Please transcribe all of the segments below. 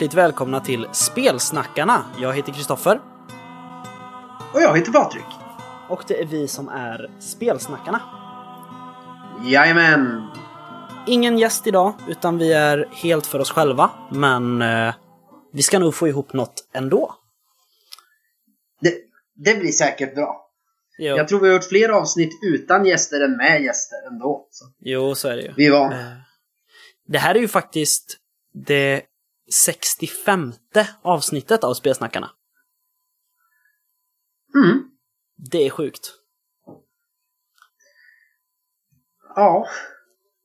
Hjärtligt välkomna till Spelsnackarna. Jag heter Kristoffer. Och jag heter Patrik. Och det är vi som är Spelsnackarna. Jajamän! Ingen gäst idag, utan vi är helt för oss själva. Men eh, vi ska nog få ihop något ändå. Det, det blir säkert bra. Jo, Jag tror vi har gjort fler avsnitt utan gäster än med gäster ändå. Så jo så är det ju. vi var... Eh, Det här är ju faktiskt det 65 avsnittet av Spelsnackarna. Mm. Det är sjukt. Ja,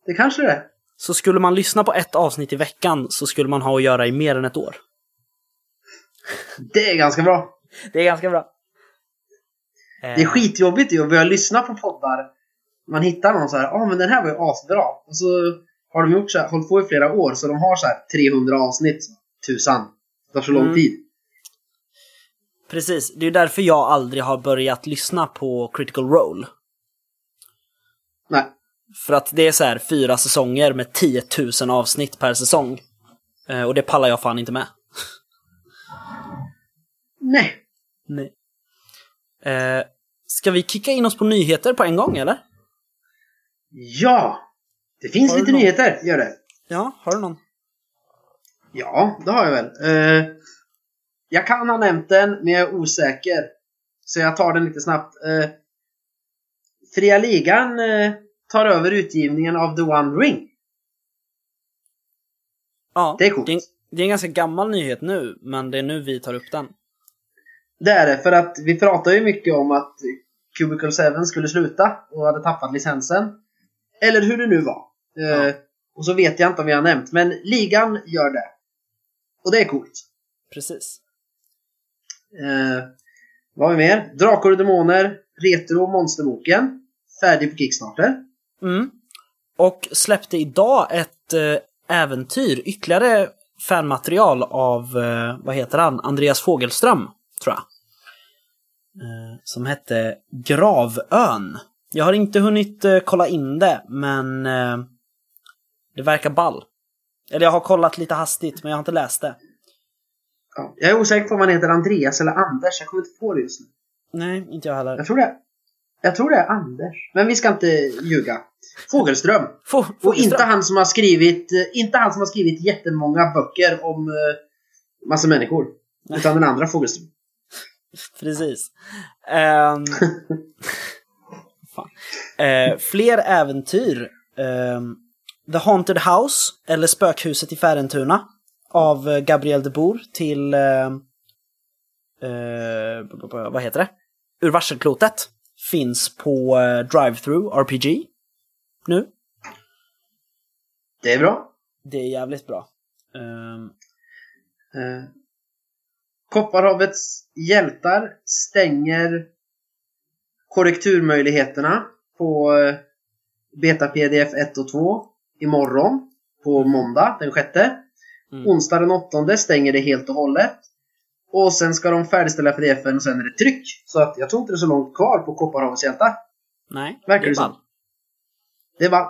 det kanske det är. Så skulle man lyssna på ett avsnitt i veckan så skulle man ha att göra i mer än ett år. Det är ganska bra. Det är ganska bra. Det är skitjobbigt ju att börja lyssna på poddar. Man hittar någon så här, ja ah, men den här var ju asbra. Och så har de gjort så här, hållit på i flera år så de har så här 300 avsnitt. Tusan. Det tar så lång Mm. tid. Precis, det är därför jag aldrig har börjat lyssna på Critical Role. Nej. För att det är så här fyra säsonger med 10 000 avsnitt per säsong. Eh, och det pallar jag fan inte med. Nej. Nej. Eh, ska vi kicka in oss på nyheter på en gång eller? Ja! Det finns Har lite nyheter, gör det. Ja, har du någon? Ja, det har jag väl. Eh, jag kan ha nämnt den, men jag är osäker. Så jag tar den lite snabbt. Eh, Fria Ligan eh, tar över utgivningen av The One Ring. Ja, Det är coolt. Det är, det är en ganska gammal nyhet nu, men det är nu vi tar upp den. Det är det, för att vi pratar ju mycket om att Cubicle 7 skulle sluta och hade tappat licensen. Eller hur det nu var. Eh. Och så vet jag inte om vi har nämnt, men ligan gör det. Och det är coolt. Precis. Eh, vad har vi mer? Drakar och Demoner, Retro Monsterboken. Färdig på Kickstarter. Mm. Och släppte idag ett eh, äventyr, ytterligare fanmaterial av, eh, vad heter han, Andreas Fogelström, tror jag. Eh, som hette Gravön. Jag har inte hunnit kolla in det, men det verkar ball. Eller jag har kollat lite hastigt, men jag har inte läst det. Ja. Jag är osäker på om han heter Andreas eller Anders. Jag kommer inte på det just nu. Nej, inte jag heller. Jag tror det. Jag tror det är Anders. Men vi ska inte ljuga. Fågelström. Fo- Och inte han som har skrivit, eh, inte han som har skrivit jättemånga böcker om eh, massa människor. Nej. Utan den andra Fågelström. Precis. Fan. Eh, fler äventyr. Ehm, The Haunted House, eller Spökhuset i Färentuna, av eh, Gabriel de Boer till... Eh, eh, vad heter det? Ur varselklotet. Finns på eh, Drive-Through RPG. Nu. Det är bra. Det är jävligt bra. Ehm, Eh, Kopparhavets hjältar stänger korrekturmöjligheterna på eh, Beta-PDF 1 och 2 imorgon på måndag den 6. Mm. Onsdag den 8 stänger det helt och hållet. Och sen ska de färdigställa pdf-en och sen är det tryck. Så att jag tror inte det är så långt kvar på Kopparhavets hjältar. nej, Verkar det är det ball. Det var...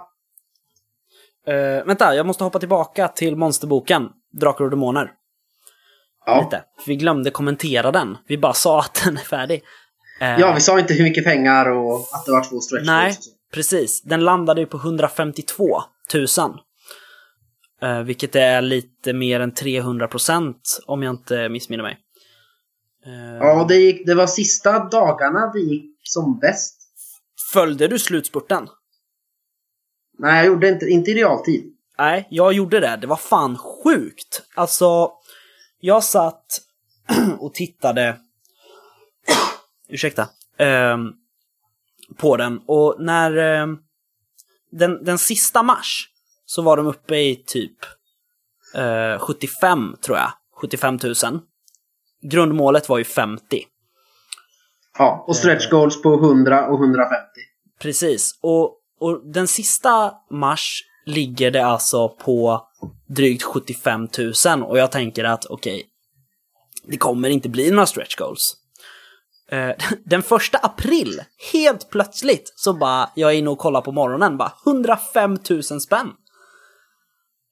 Eh, vänta, jag måste hoppa tillbaka till monsterboken Drakar och Demoner. Ja. lite. För vi glömde kommentera den. Vi bara sa att den är färdig. Eh, ja, vi sa inte hur mycket pengar och att det var två stretch Nej, precis. Den landade ju på 152 000. Eh, vilket är lite mer än 300 procent om jag inte missminner mig. Eh, Ja, det, gick, det var sista dagarna det gick som bäst. Följde du slutspurten? Nej, jag gjorde inte, inte i realtid. Nej, jag gjorde det. Det var fan sjukt. Alltså, jag satt och tittade, ursäkta, ehm, på den och när ehm, den, den sista mars så var de uppe i typ eh, 75 tror jag, 75 000. Grundmålet var ju 50. Ja, och stretch goals på 100 och 150. Precis. Och, och den sista mars ligger det alltså på drygt 75 000 och jag tänker att okej, det kommer inte bli några stretch goals. Eh, Den första april, helt plötsligt, så bara, jag är inne och kollar på morgonen, bara 105 000 spänn.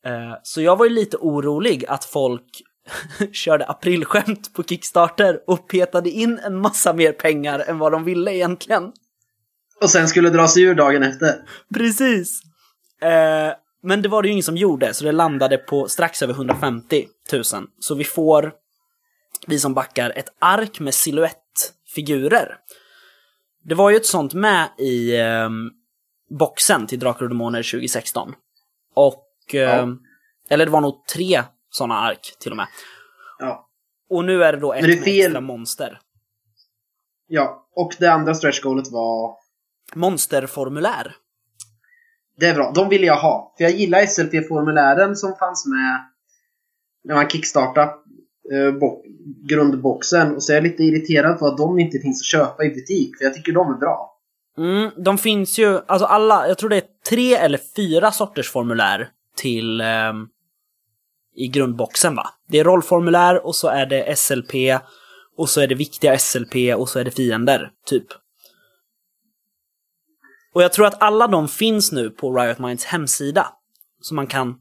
Eh, Så jag var ju lite orolig att folk körde aprilskämt på Kickstarter och petade in en massa mer pengar än vad de ville egentligen. Och sen skulle dra sig ur dagen efter. Precis! Eh, men det var det ju ingen som gjorde, så det landade på strax över 150 000. Så vi får, vi som backar, ett ark med silhuettfigurer. Det var ju ett sånt med i eh, boxen till Drakar och Demoner 2016. Och, eh, eller det var nog tre sådana ark till och med. Ja. Och nu är det då ett det fel. extra monster. Ja. Och det andra stretch goalet var... Monsterformulär. Det är bra. De ville jag ha. För jag gillar SLP-formulären som fanns med när man kickstartade Eh, grundboxen. Och så är jag lite irriterad på att de inte finns att köpa i butik. För jag tycker de är bra. Mm, de finns ju, alltså alla, jag tror det är tre eller fyra sorters formulär till eh, i grundboxen va? Det är rollformulär och så är det SLP och så är det viktiga SLP och så är det fiender, typ. Och jag tror att alla de finns nu på Riot Minds hemsida. Som man kan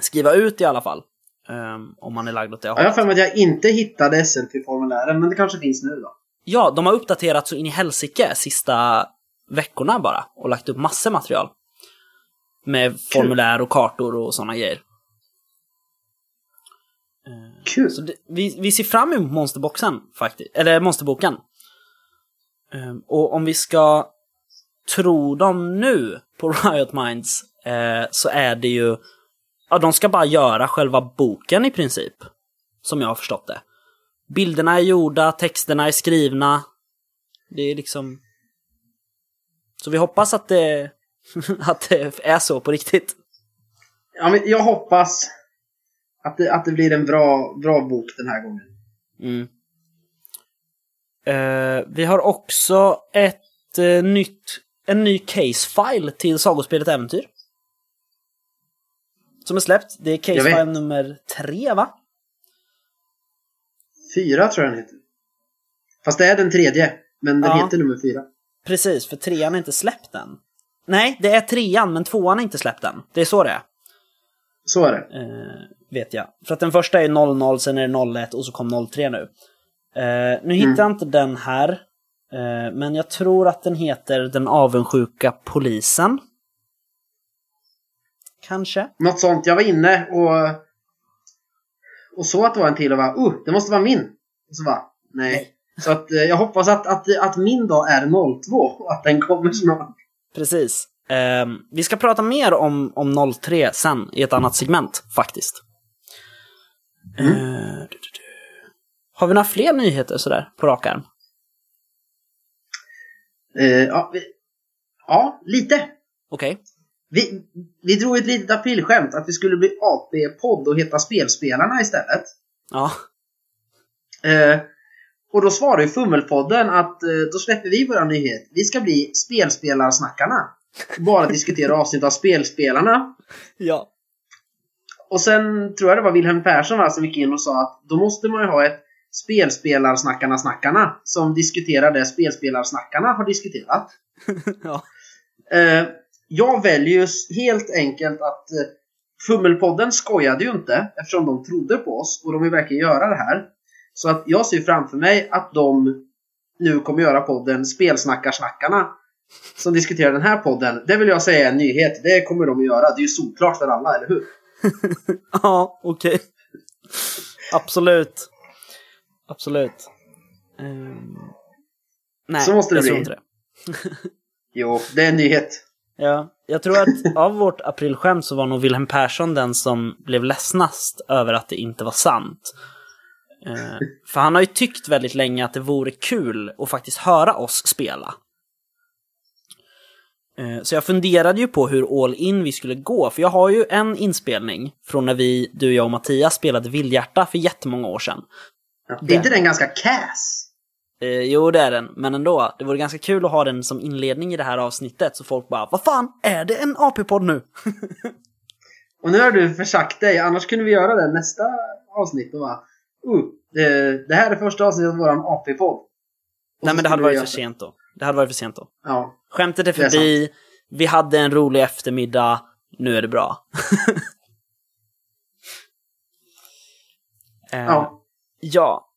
skriva ut i alla fall ehm, om man är lagd åt det Ja, jag har hållet. för mig att jag inte hittade SLP-formulären. Men det kanske finns nu då. Ja, de har uppdaterat så in i helsike sista veckorna bara och lagt upp massor material. Med formulär och kartor och sådana grejer. Kul! Så det, vi, vi ser fram emot monsterboxen faktiskt, eller monsterboken. Ehm, och om vi ska tro dem nu på Riot Minds eh, så är det ju, ja de ska bara göra själva boken i princip. Som jag har förstått det. Bilderna är gjorda, texterna är skrivna. Det är liksom... Så vi hoppas att det, att det är så på riktigt. Ja, men jag hoppas att det, att det blir en bra, bra bok den här gången. Mm. Eh, vi har också ett eh, nytt, en ny case-file till Sagospelet Äventyr. Som är släppt. Det är vet. nummer tre, va? Fyra tror jag den heter. Fast det är den tredje. Men den Ja. heter nummer fyra. Precis, för trean är inte släppt än. Nej, det är trean, men tvåan är inte släppt än. Det är så det är. Så är det. Eh, vet jag. För att den första är 00, sen är det 01 och så kom 03 nu. Eh, nu hittar jag inte den här. Eh, men jag tror att den heter Den avundsjuka polisen. Kanske? Något sånt. Jag var inne och, och såg att det var en till och bara uh, det måste vara min. Och så bara nej. Nej. Så att, eh, jag hoppas att, att, att min då är 02 och att den kommer snart. Precis. Eh, vi ska prata mer om, om 03 sen i ett annat segment, faktiskt. Mm. Eh, du, du, du. Har vi några fler nyheter sådär på rak arm? Eh, ja, vi, ja, lite. Okej. Vi, vi drog ett litet aprilskämt att vi skulle bli AP-podd och heta Spelspelarna istället. Ja. Eh, och då svarade ju Fummelpodden att eh, då släpper vi våra nyhet. Vi ska bli Spelspelarsnackarna. Bara diskutera avsnitt av Spelspelarna. Ja. Och sen tror jag det var Wilhelm Persson va, som gick in och sa att då måste man ju ha ett Spelspelarsnackarna-snackarna som diskuterar det Spelspelarsnackarna har diskuterat. ja. Eh, jag väljer ju helt enkelt att eh, Fummelpodden skojade ju inte eftersom de trodde på oss och de vill verkligen göra det här. Så att jag ser framför mig att de nu kommer göra podden Spelsnackarsnackarna som diskuterar den här podden. Det vill jag säga är en nyhet. Det kommer de att göra. Det är ju solklart för alla, eller hur? Ja, okej. Absolut. Absolut. Ehm, nej, Så måste det jag tror bli. inte det. Jo, det är en nyhet. Ja, jag tror att av vårt aprilskämt så var nog Wilhelm Persson den som blev ledsnast över att det inte var sant. Eh, för han har ju tyckt väldigt länge att det vore kul att faktiskt höra oss spela. Eh, så jag funderade ju på hur all in vi skulle gå, för jag har ju en inspelning från när vi, du, jag och Mattias spelade Vildhjärta för jättemånga år sedan. Ja. Det. Är inte den ganska cass? Eh, jo, det är den, men ändå. Det vore ganska kul att ha den som inledning i det här avsnittet så folk bara Vad fan, är det en AP-podd nu? och nu har du försagt dig, annars kunde vi göra det nästa avsnitt och bara uh, eh, Det här är första avsnittet av våran AP-podd. Nej, men det hade varit för sent då. Det hade varit för sent då. Ja. Skämtet är förbi, är vi hade en rolig eftermiddag, nu är det bra. eh, ja. Ja,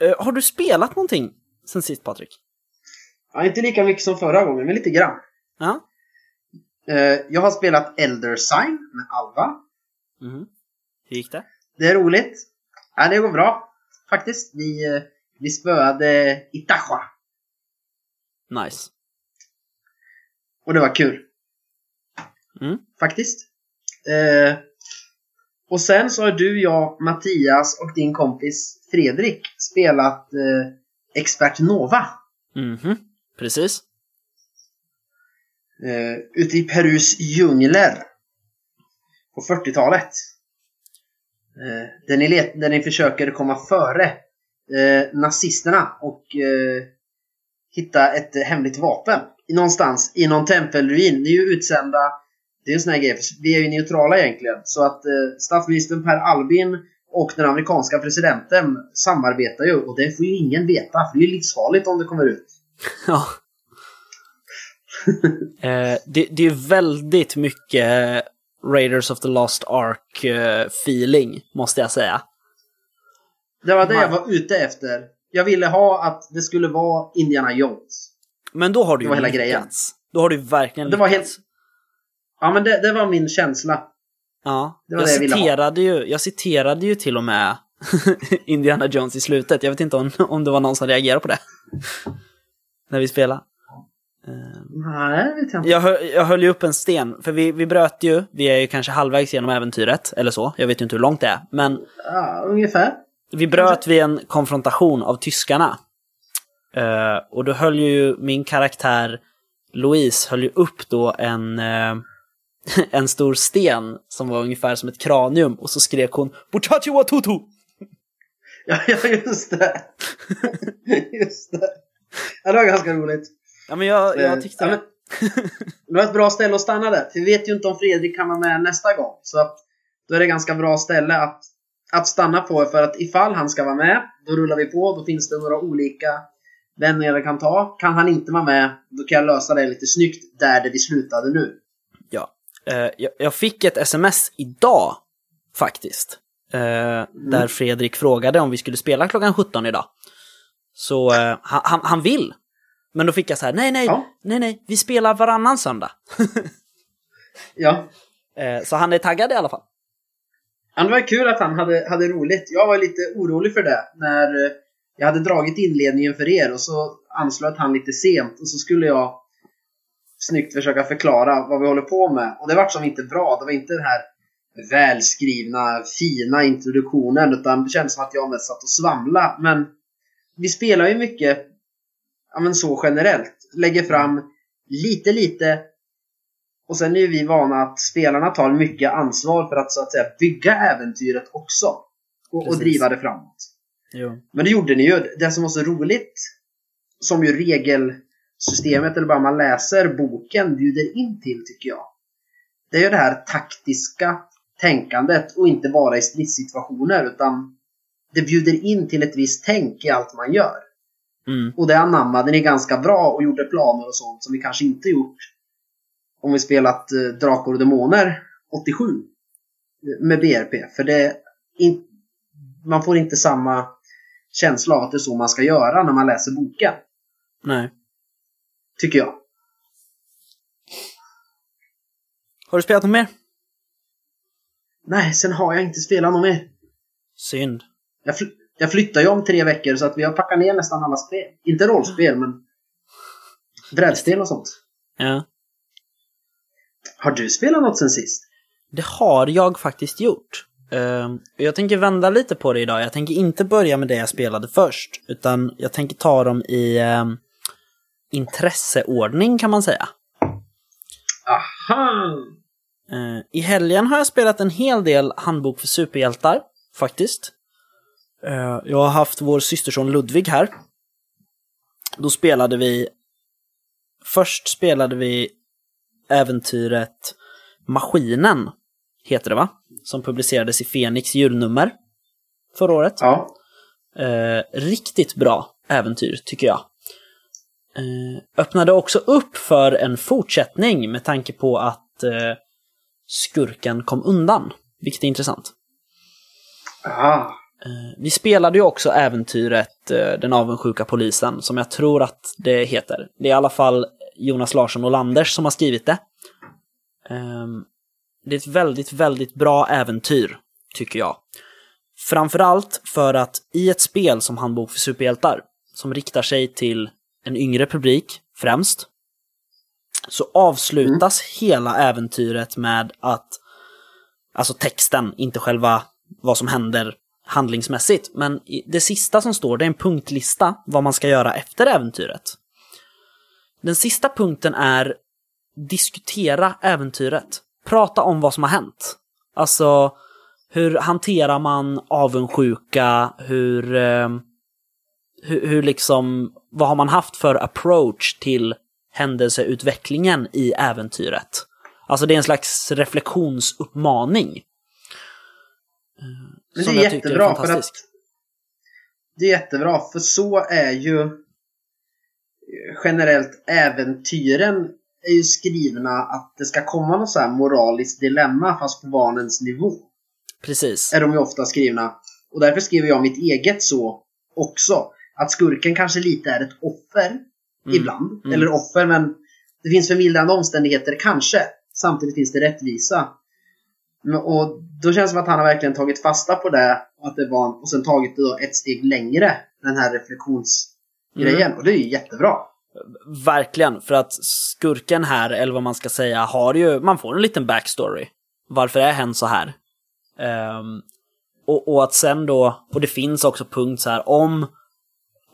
Eh, har du spelat någonting sen sist Patrik? ja. Inte lika mycket som förra gången, men lite grann. Ja. Eh, jag har spelat Elder Sign med Alva. Mhm. Hur gick det? Det är roligt. Ja, det går bra. Faktiskt. Vi, eh, vi spöade Itacha. Nice. Och det var kul. Mm. Faktiskt. Eh, och sen så har du, jag, Mattias och din kompis Fredrik spelat eh, Expert Nova. Mhm. Precis. Eh, ute i Perus djungler. På 40-talet. Eh, där, ni let, där ni försöker komma före eh, nazisterna och eh, hitta ett hemligt vapen. Någonstans i någon tempelruin. Ni är ju utsända. Det är en sån här grej. Vi är ju neutrala egentligen. Så att eh, statsministern Per Albin och den amerikanska presidenten samarbetar ju. Och det får ju ingen veta. För det är livsfarligt om det kommer ut. Ja. eh, det, det är väldigt mycket Raiders of the Lost Ark eh, feeling, måste jag säga. Det var det jag var ute efter. Jag ville ha att det skulle vara Indiana Jones. Men då har du ju hela lyckats. grejen. Då har du verkligen Det var lyckats. helt- Ja, men det, det var min känsla. Ja, Det var jag, det jag ville ha. citerade ju, jag citerade ju till och med Indiana Jones i slutet. Jag vet inte om, om det var någon som reagerade på det. När vi spelade. Eh, Nej, det vet jag inte. Jag, hö- jag höll ju upp en sten, för vi, vi bröt ju, vi är ju kanske halvvägs genom äventyret, eller så. Jag vet ju inte hur långt det är. Men Ja, ungefär. vi bröt vid en konfrontation av tyskarna. Eh, och då höll ju min karaktär Louise höll ju upp då en, eh, en stor sten som var ungefär som ett kranium och så skrek hon Bochachi wa tutu! Ja, ja, just det. just det. Ja, det var ganska roligt. Ja men jag, jag Eh, tyckte ja, men- Det var ett bra ställe att stanna där. Vi vet ju inte om Fredrik kan vara med nästa gång. Så att då är det ganska bra ställe att, att stanna på. För att ifall han ska vara med, då rullar vi på. Då finns det några olika vänner jag kan ta. Kan han inte vara med, då kan jag lösa det lite snyggt där det vi slutade nu. Eh, jag, fick ett sms idag, faktiskt. Eh, Där Fredrik frågade om vi skulle spela klockan 17 idag. Så eh, han, han, vill. Men då fick jag så här, nej, nej, Ja. nej, nej, vi spelar varannan söndag. Ja. Så han är taggad i alla fall. Ja, det var kul att han hade, hade roligt. Jag var lite orolig för det när jag hade dragit inledningen för er och så anslöt han lite sent och så skulle jag snyggt försöka förklara vad vi håller på med. Och det vart som inte bra. Det var inte den här välskrivna, fina introduktionen utan det kändes som att jag mest satt och svamla. Men vi spelar ju mycket ja, men så generellt. Lägger fram lite, lite och sen är ju vi vana att spelarna tar mycket ansvar för att så att säga bygga äventyret också. Och, och driva det framåt. Jo. Men det gjorde ni ju. Det som var så roligt, som ju regelsystemet, eller bara man läser boken, bjuder in till tycker jag. Det är ju det här taktiska tänkandet och inte bara i stridssituationer utan det bjuder in till ett visst tänk i allt man gör. Mm. Och det anammade ni ganska bra och gjorde planer och sånt som vi kanske inte gjort om vi spelat eh, Drakar och Demoner 87 med BRP. För det in, man får inte samma känsla av att det är så man ska göra när man läser boken. Nej. Tycker jag. Har du spelat något mer? Nej, sen har jag inte spelat något mer. Synd. Jag, fly, jag flyttar ju om tre veckor så att vi har packat ner nästan alla spel. Inte rollspel, men brädspel och sånt. Ja. Har du spelat något sen sist? Det har jag faktiskt gjort. Ehm, jag tänker vända lite på det idag. Jag tänker inte börja med det jag spelade först, utan jag tänker ta dem i um, intresseordning kan man säga. Aha! Eh, I helgen har jag spelat en hel del handbok för superhjältar, faktiskt. Eh, jag har haft vår systerson Ludvig här. Då spelade vi... Först spelade vi äventyret Maskinen, heter det va? Som publicerades i Fenix julnummer förra året. Ja. Eh, riktigt bra äventyr, tycker jag. Eh, öppnade också upp för en fortsättning med tanke på att eh, skurken kom undan, vilket är intressant. Ah, Eh, Vi spelade ju också äventyret Den avundsjuka polisen, som jag tror att det heter. Det är i alla fall Jonas Larsson och Landers som har skrivit det. Ehm, Det är ett väldigt, väldigt bra äventyr, tycker jag. Framförallt för att i ett spel som Handbok för superhjältar, som riktar sig till en yngre publik främst, så avslutas hela äventyret med att, alltså texten, inte själva vad som händer handlingsmässigt, men det sista som står det är en punktlista vad man ska göra efter äventyret. Den sista punkten är diskutera äventyret. Prata om vad som har hänt. Alltså, hur hanterar man avundsjuka? Hur, eh, hur, hur liksom, vad har man haft för approach till händelseutvecklingen i äventyret? Alltså det är en slags reflektionsuppmaning. men Som det är tycker är jättebra för att det är jättebra för så är ju generellt äventyren är ju skrivna att det ska komma något så här moraliskt dilemma fast på barnens nivå. Precis. Är de ju ofta skrivna. Och därför skriver jag mitt eget så också. Att skurken kanske lite är ett offer ibland. mm. Eller offer, men det finns förmildrande omständigheter kanske. Samtidigt finns det rättvisa. Och då känns det som att han har verkligen tagit fasta på det. Att det var, och sen tagit det ett steg längre. Den här reflektionsgrejen. Och det är ju jättebra. Verkligen, för att skurken här, eller vad man ska säga, har ju, man får en liten backstory. Varför är hen så här? Ehm, och, och att sen då, och det finns också punkt så här, om,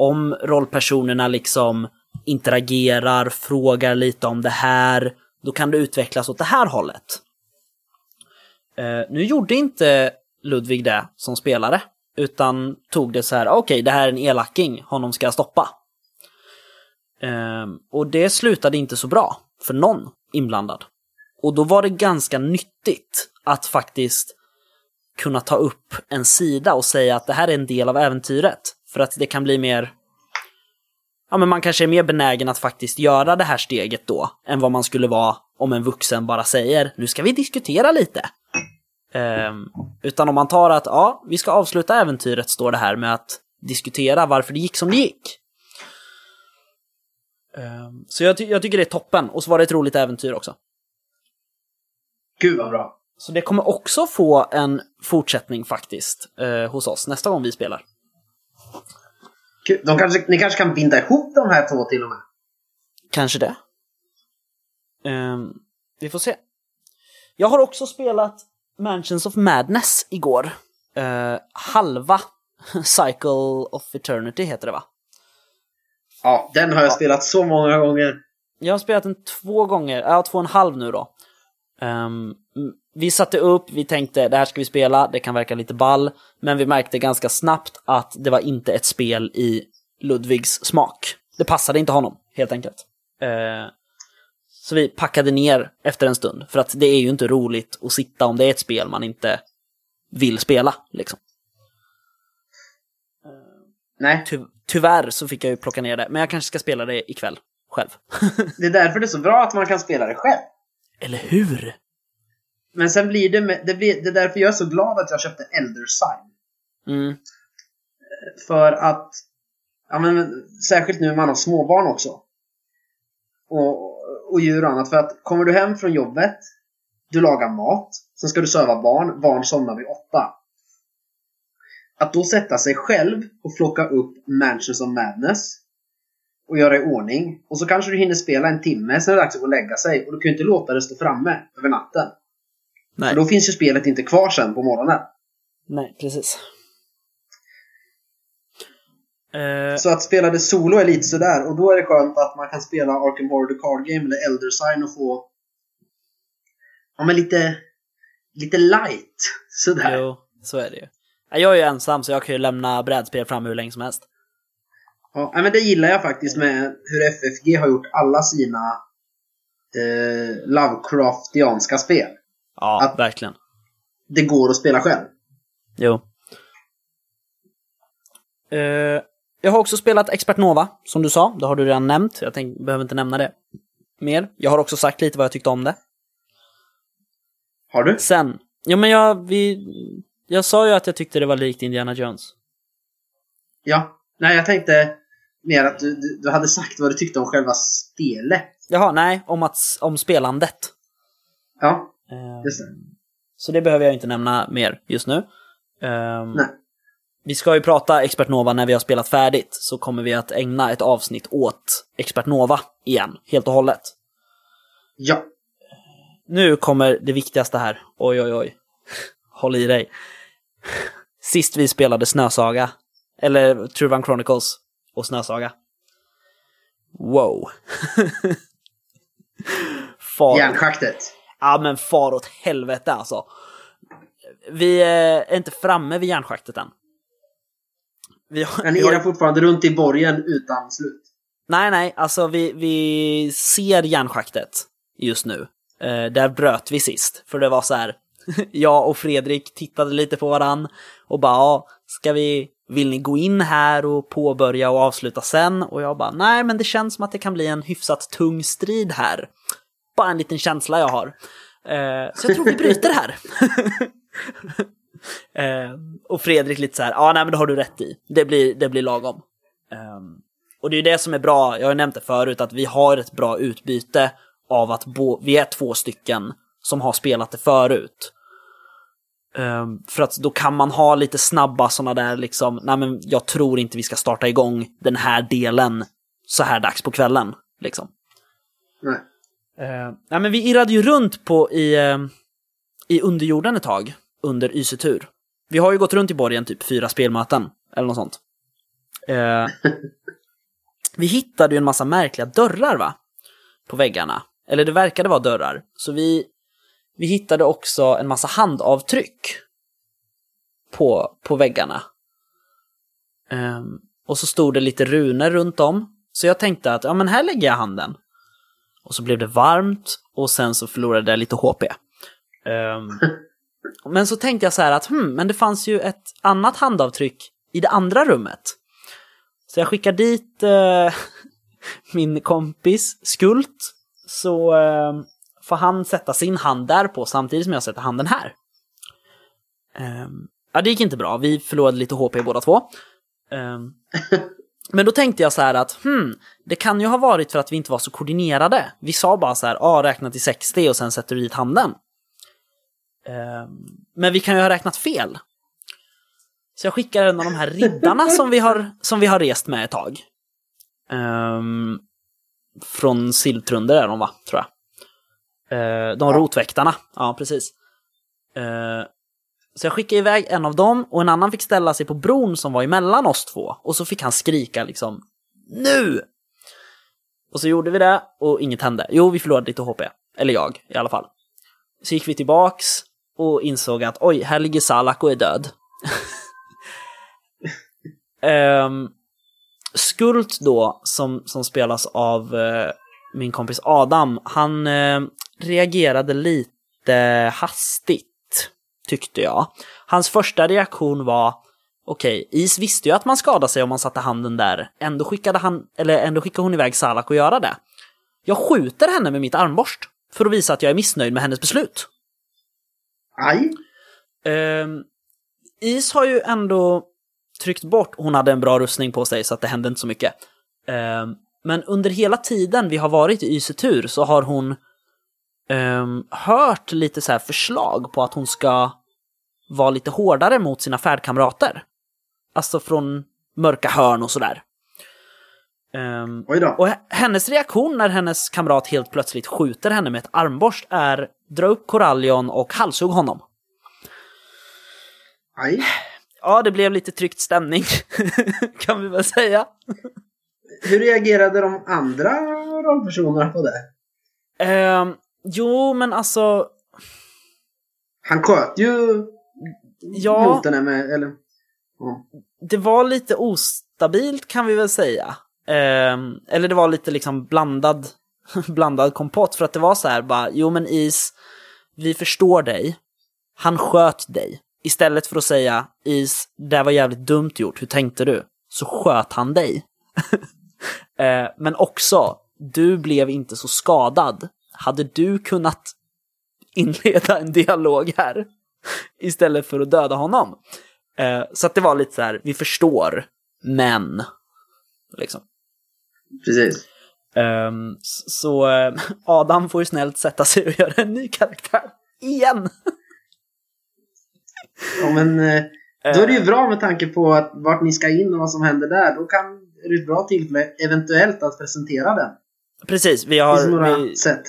om rollpersonerna liksom interagerar, frågar lite om det här, då kan det utvecklas åt det här hållet. Eh, nu gjorde inte Ludvig det som spelare, utan tog det så här, okej, det här är en elaking, honom ska jag stoppa. Eh, och det slutade inte så bra för någon inblandad. Och då var det ganska nyttigt att faktiskt kunna ta upp en sida och säga att det här är en del av äventyret. För att det kan bli mer... Ja, men man kanske är mer benägen att faktiskt göra det här steget då, än vad man skulle vara om en vuxen bara säger nu ska vi diskutera lite. Ehm, utan om man tar att ja, vi ska avsluta äventyret, står det här med att diskutera varför det gick som det gick. Ehm, Så jag, ty- jag tycker det är toppen. Och så var det ett roligt äventyr också. Gud vad bra. Så det kommer också få en fortsättning faktiskt eh, hos oss nästa gång vi spelar. Kul. De kanske, ni kanske kan binda ihop de här två till och med. Kanske det. Ehm, vi får se. Jag har också spelat Mansions of Madness igår. Eh, halva Cycle of Eternity heter det va? Ja, den har jag spelat så många gånger. Jag har spelat den två gånger, ja två och en halv nu då. Ehm, vi satte upp, vi tänkte det här ska vi spela, det kan verka lite ball, men vi märkte ganska snabbt att det var inte ett spel i Ludvigs smak. Det passade inte honom, helt enkelt. Eh, så vi packade ner efter en stund, för att det är ju inte roligt att sitta om det är ett spel man inte vill spela, liksom. Nej, Ty- tyvärr så fick jag ju plocka ner det, men jag kanske ska spela det ikväll, själv. det är därför det är så bra att man kan spela det själv. Eller hur? Men sen blir det, med, det, blir, det är därför jag är så glad att jag köpte Elder Sign. Mm, För att, ja men särskilt nu när man har småbarn också. Och, och djur och annat. För att kommer du hem från jobbet, du lagar mat, sen ska du söva barn, barn somnar vid åtta. Att då sätta sig själv och plocka upp Mansions of Madness och göra i ordning. Och så kanske du hinner spela en timme, sen är det dags att gå och lägga sig. Och du kan ju inte låta det stå framme över natten. nej. För då finns ju spelet inte kvar sen på morgonen. Nej, precis. Eh, Så att spela det solo är lite sådär. Och då är det skönt att man kan spela Arkham Horror The Card Game eller Elder Sign och få Ja men lite Lite light sådär. jo, så är det ju. Ja, Jag är ju ensam så jag kan ju lämna brädspel fram hur länge som helst. Ja, men det gillar jag faktiskt med hur FFG har gjort alla sina eh, Lovecraftianska spel. Ja, Att- verkligen. Det går att spela själv. Jo. Eh, jag har också spelat Expert Nova, som du sa. Det har du redan nämnt. Jag tänk, behöver inte nämna det mer. Jag har också sagt lite vad jag tyckte om det. Har du? Sen, ja men jag, vi, Jag sa ju att jag tyckte det var likt Indiana Jones. Ja. Nej, jag tänkte mer att du, du, du hade sagt vad du tyckte om själva spelet. Jaha, nej, om, att, om spelandet. Ja, Eh, just det. Så det behöver jag inte nämna mer just nu. Ehm, Nej. Vi ska ju prata Expert Nova när vi har spelat färdigt, så kommer vi att ägna ett avsnitt åt Expert Nova igen, helt och hållet. Ja. Nu kommer det viktigaste här. Oj, oj, oj. Håll i dig. Sist vi spelade Snösaga, eller Truvan Chronicles och Snösaga. Wow. Far, Järnschaktet. ja men far åt helvete alltså. Vi eh, är inte framme vid järnschaktet än. Vi har, Men har, irrar fortfarande runt i borgen utan slut. nej, nej, alltså vi, vi ser järnschaktet just nu. Eh, där bröt vi sist, för det var så här. jag och Fredrik tittade lite på varann och bara, ja, ska vi, vill ni gå in här och påbörja och avsluta sen? Och jag bara, nej, men det känns som att det kan bli en hyfsat tung strid här. Bara en liten känsla jag har. Eh, så jag tror vi bryter här. eh, och Fredrik lite så här, ja, nej, men det har du rätt i. Det blir, det blir lagom. Eh, och det är det som är bra, jag har nämnt det förut, att vi har ett bra utbyte av att bo, vi är två stycken som har spelat det förut. Ehm, för att då kan man ha lite snabba sådana där liksom, nej men jag tror inte vi ska starta igång den här delen så här dags på kvällen. Liksom. Nej. Uh, nej men vi irrade ju runt på i, eh, i underjorden ett tag under Ysetur. Vi har ju gått runt i borgen typ fyra spelmöten eller något sånt. Eh, vi hittade ju en massa märkliga dörrar va? På väggarna. Eller det verkade vara dörrar. Så vi, vi hittade också en massa handavtryck på, på väggarna. Ehm, och så stod det lite runor runt om. Så jag tänkte att ja men här lägger jag handen. Och så blev det varmt och sen så förlorade jag lite HP. Ehm, men så tänkte jag så här att hmm, men det fanns ju ett annat handavtryck i det andra rummet. Så jag skickar dit eh, min kompis Skult så eh, får han sätta sin hand där på samtidigt som jag sätter handen här. Ehm, ja, det gick inte bra. Vi förlorade lite HP båda två. Ehm, men då tänkte jag så här att hmm, det kan ju ha varit för att vi inte var så koordinerade. Vi sa bara så här, ja, ah, räkna till 60 och sen sätter du dit handen. Ehm, men vi kan ju ha räknat fel. Så jag skickar en av de här riddarna som vi har, som vi har rest med ett tag. Ehm, från Siltrunder är de va, tror jag. Uh, de Ja. rotväktarna, ja precis. Eh, så jag skickade iväg en av dem och en annan fick ställa sig på bron som var emellan oss två. Och så fick han skrika liksom NU! Och så gjorde vi det och inget hände. Jo, vi förlorade lite HP. Eller jag i alla fall. Så gick vi tillbaks och insåg att oj, här ligger Salak och är död. Ehm, Skult då, som, som spelas av eh, min kompis Adam, han eh, reagerade lite hastigt, tyckte jag. Hans första reaktion var Okej, Is visste ju att man skadade sig om man satte handen där. Ändå skickade, han, eller ändå skickade hon iväg Salak att göra det. Jag skjuter henne med mitt armborst för att visa att jag är missnöjd med hennes beslut. Aj! Ehm, Is har ju ändå tryckt bort, hon hade en bra rustning på sig så att det hände inte så mycket. Ehm, men under hela tiden vi har varit i Ysetur så har hon ehm, hört lite så här förslag på att hon ska vara lite hårdare mot sina färdkamrater. Alltså från mörka hörn och sådär. Då. och hennes reaktion när hennes kamrat helt plötsligt skjuter henne med ett armborst är dra upp korallion och halshugg honom. Aj. Ja, det blev lite tryckt stämning, kan vi väl säga. Hur reagerade de andra rollpersonerna på det? Ehm, jo, men alltså, Han sköt ju ja, mot henne med, eller... Ja. det var lite ostabilt kan vi väl säga. Ehm, eller det var lite liksom blandad, blandad kompott, för att det var så här bara, jo men Is, vi förstår dig. Han sköt dig. Istället för att säga, Is, det var jävligt dumt gjort, hur tänkte du? Så sköt han dig. Eh, men också, du blev inte så skadad. Hade du kunnat inleda en dialog här istället för att döda honom. Eh, så att det var lite så här, vi förstår, men liksom. Precis. Um, så uh, Adam får ju snällt sätta sig och göra en ny karaktär. Igen! ja men uh, då är det ju bra med tanke på att vart ni ska in och vad som händer där. Då kan är det ett bra tillfälle eventuellt att presentera den. Precis, vi har... Finns några vi, sätt?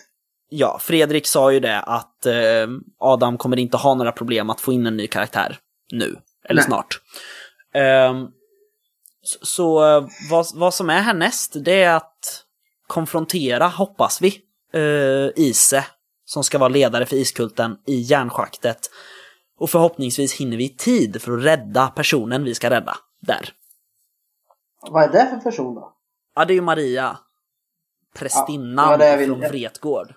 Ja, Fredrik sa ju det att uh, Adam kommer inte ha några problem att få in en ny karaktär nu, eller Nej. snart. Um, så så vad, vad som är härnäst, det är att konfrontera, hoppas vi, uh, Ise, som ska vara ledare för iskulten i järnschaktet. Och förhoppningsvis hinner vi i tid för att rädda personen vi ska rädda där. Vad är det för person då? Ja, det är ju Maria. Prästinnan Ja, från Vretgård.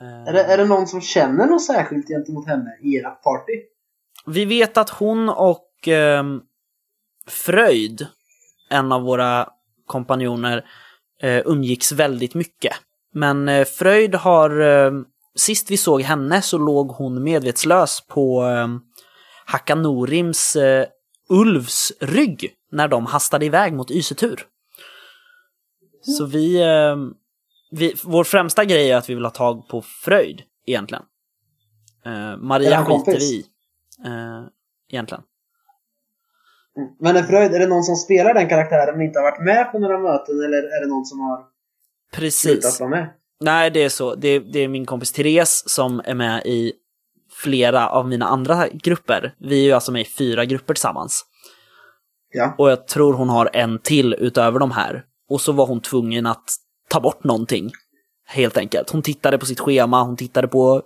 Eh, Är det, är det någon som känner något särskilt gentemot henne i era party? Vi vet att hon och ehm, Fröjd, en av våra kompanjoner, eh, umgicks väldigt mycket. Men eh, Fröjd har, eh, sist vi såg henne så låg hon medvetslös på eh, Hakanorims eh, Ulvs rygg när de hastade iväg mot Ysetur. Så vi, eh, vi, vår främsta grej är att vi vill ha tag på Fröjd, egentligen. Eh, Maria skiter vi i, eh, egentligen. Men är Fröjd, är det någon som spelar den karaktären men inte har varit med på några möten eller är det någon som har slutat Precis. vara med? Nej, det är så. Det, det är min kompis Therese som är med i flera av mina andra grupper. Vi är ju alltså med i fyra grupper tillsammans. Ja. Och jag tror hon har en till utöver de här. Och så var hon tvungen att ta bort någonting. Helt enkelt. Hon tittade på sitt schema, hon tittade på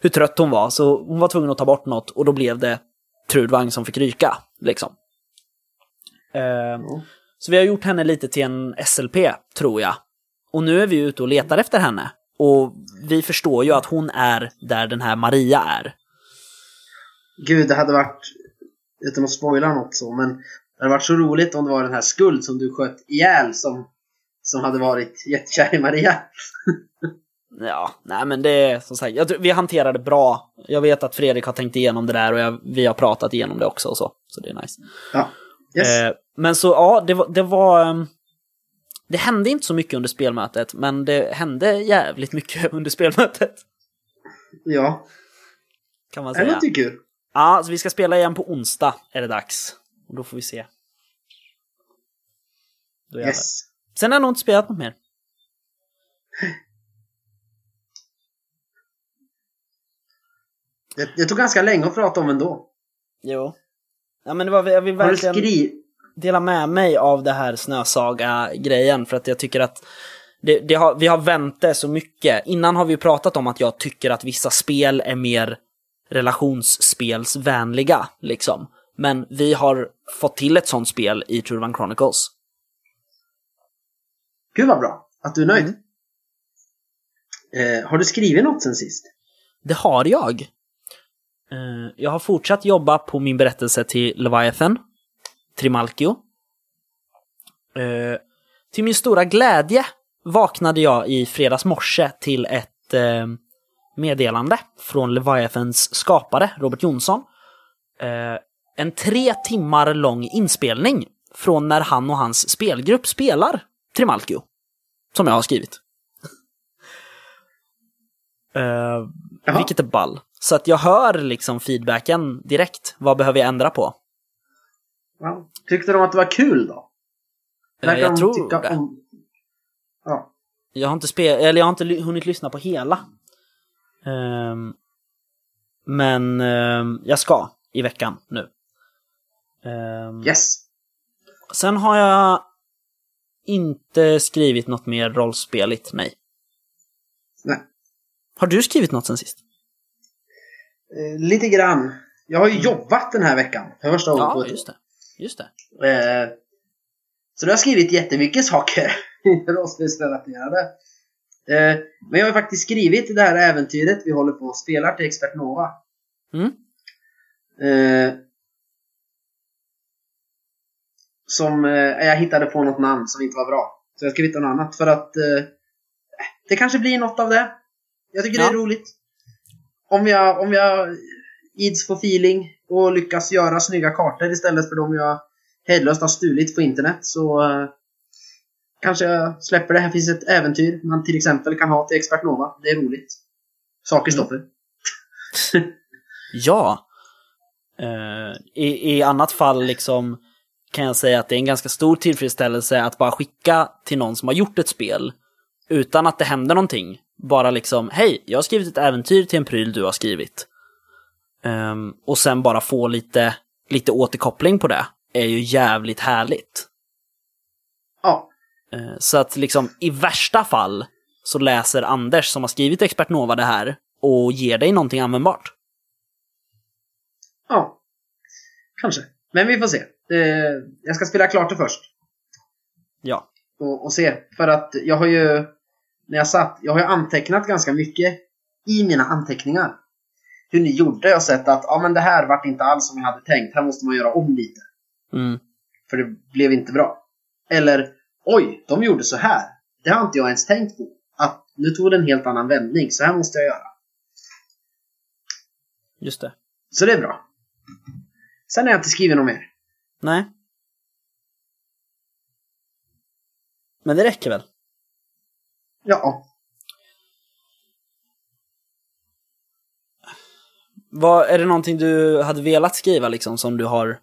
hur trött hon var. Så hon var tvungen att ta bort något och då blev det Trudvang som fick ryka. Liksom. Ja. så vi har gjort henne lite till en SLP, tror jag. Och nu är vi ute och letar efter henne. Och vi förstår ju att hon är där den här Maria är. Gud, det hade varit, utan att spoila något så, men det hade varit så roligt om det var den här Skuld som du sköt ihjäl som, som hade varit jättekär i Maria. Ja, nej men det är som sagt, jag tror, vi hanterar det bra. Jag vet att Fredrik har tänkt igenom det där och jag, vi har pratat igenom det också och så. Så det är nice. Ja. Yes. Eh, men så ja, det var, det var... ehm, Det hände inte så mycket under spelmötet, men det hände jävligt mycket under spelmötet. ja. Kan man Är det säga. någonting kul? Ja, så vi ska spela igen på onsdag, är det dags. Och då får vi se. Då jävlar. Yes. Sen har jag nog inte spelat något mer. Det, det tog ganska länge att prata om ändå. Jo. Ja men det var, jag vill verkligen skrivit? dela med mig av det här Snösaga-grejen för att jag tycker att det, det har, vi har vänt det så mycket. Innan har vi pratat om att jag tycker att vissa spel är mer relationsspelsvänliga, liksom. Men vi har fått till ett sånt spel i True Chronicles. Gud vad bra att du är nöjd. Mm. Eh, har du skrivit något sen sist? Det har jag. Eh, Jag har fortsatt jobba på min berättelse till Leviathan, Trimalchio. Eh, Till min stora glädje vaknade jag i fredags morse till ett eh, meddelande från Leviathans skapare, Robert Jonsson. En tre timmar lång inspelning från när han och hans spelgrupp spelar Trimalchio. Som jag har skrivit. Jaha. vilket är ball. Så att jag hör liksom feedbacken direkt. Vad behöver jag ändra på? Ja. Tyckte de att det var kul då? Verkar jag de tror tycka det. om- Ja. Jag har inte, spe- eller jag har inte hunnit lyssna på hela. Ehm, men ehm, jag ska i veckan nu. Ehm, Yes. Sen har jag inte skrivit något mer rollspeligt, nej. Nej. Har du skrivit något sen sist? Eh, lite grann. Jag har ju jobbat den här veckan. För första gången på Ja, ett just det. Just det. Eh, så du har skrivit jättemycket saker. Rollspelsrelaterade. Eh, men jag har faktiskt skrivit det här äventyret vi håller på och spelar till Expert Nova. Mm. Eh, som eh, jag hittade på något namn som inte var bra. Så jag skrev något annat för att eh, det kanske blir något av det. Jag tycker det Ja. är roligt. Om jag, om jag ids få feeling och lyckas göra snygga kartor istället för de jag hejdlöst har stulit på internet så uh, kanske jag släpper det. Här finns ett äventyr man till exempel kan ha till Expert Nova. Det är roligt. Saker Mm. stopper. Ja. Eh, i, I annat fall liksom kan jag säga att det är en ganska stor tillfredsställelse att bara skicka till någon som har gjort ett spel utan att det händer någonting. Bara liksom, hej, jag har skrivit ett äventyr till en pryl du har skrivit. Ehm, och sen bara få lite, lite återkoppling på det är ju jävligt härligt. Ja. Eh, Så att liksom i värsta fall så läser Anders som har skrivit Expert Nova det här och ger dig någonting användbart. Ja. Kanske. Men vi får se. Eh, jag ska spela klart det först. Ja. och, och se. För att jag har ju, när jag satt, jag har ju antecknat ganska mycket i mina anteckningar. Hur ni gjorde. Jag har sett att ja, men det här vart inte alls som jag hade tänkt. Här måste man göra om lite. Mm. För det blev inte bra. Eller oj, de gjorde så här. Det har inte jag ens tänkt på. Att nu tog det en helt annan vändning. Så här måste jag göra. Just det. Så det är bra. Sen har jag inte skrivit något mer. Nej. Men det räcker väl? Ja. Vad, är det någonting du hade velat skriva liksom som du har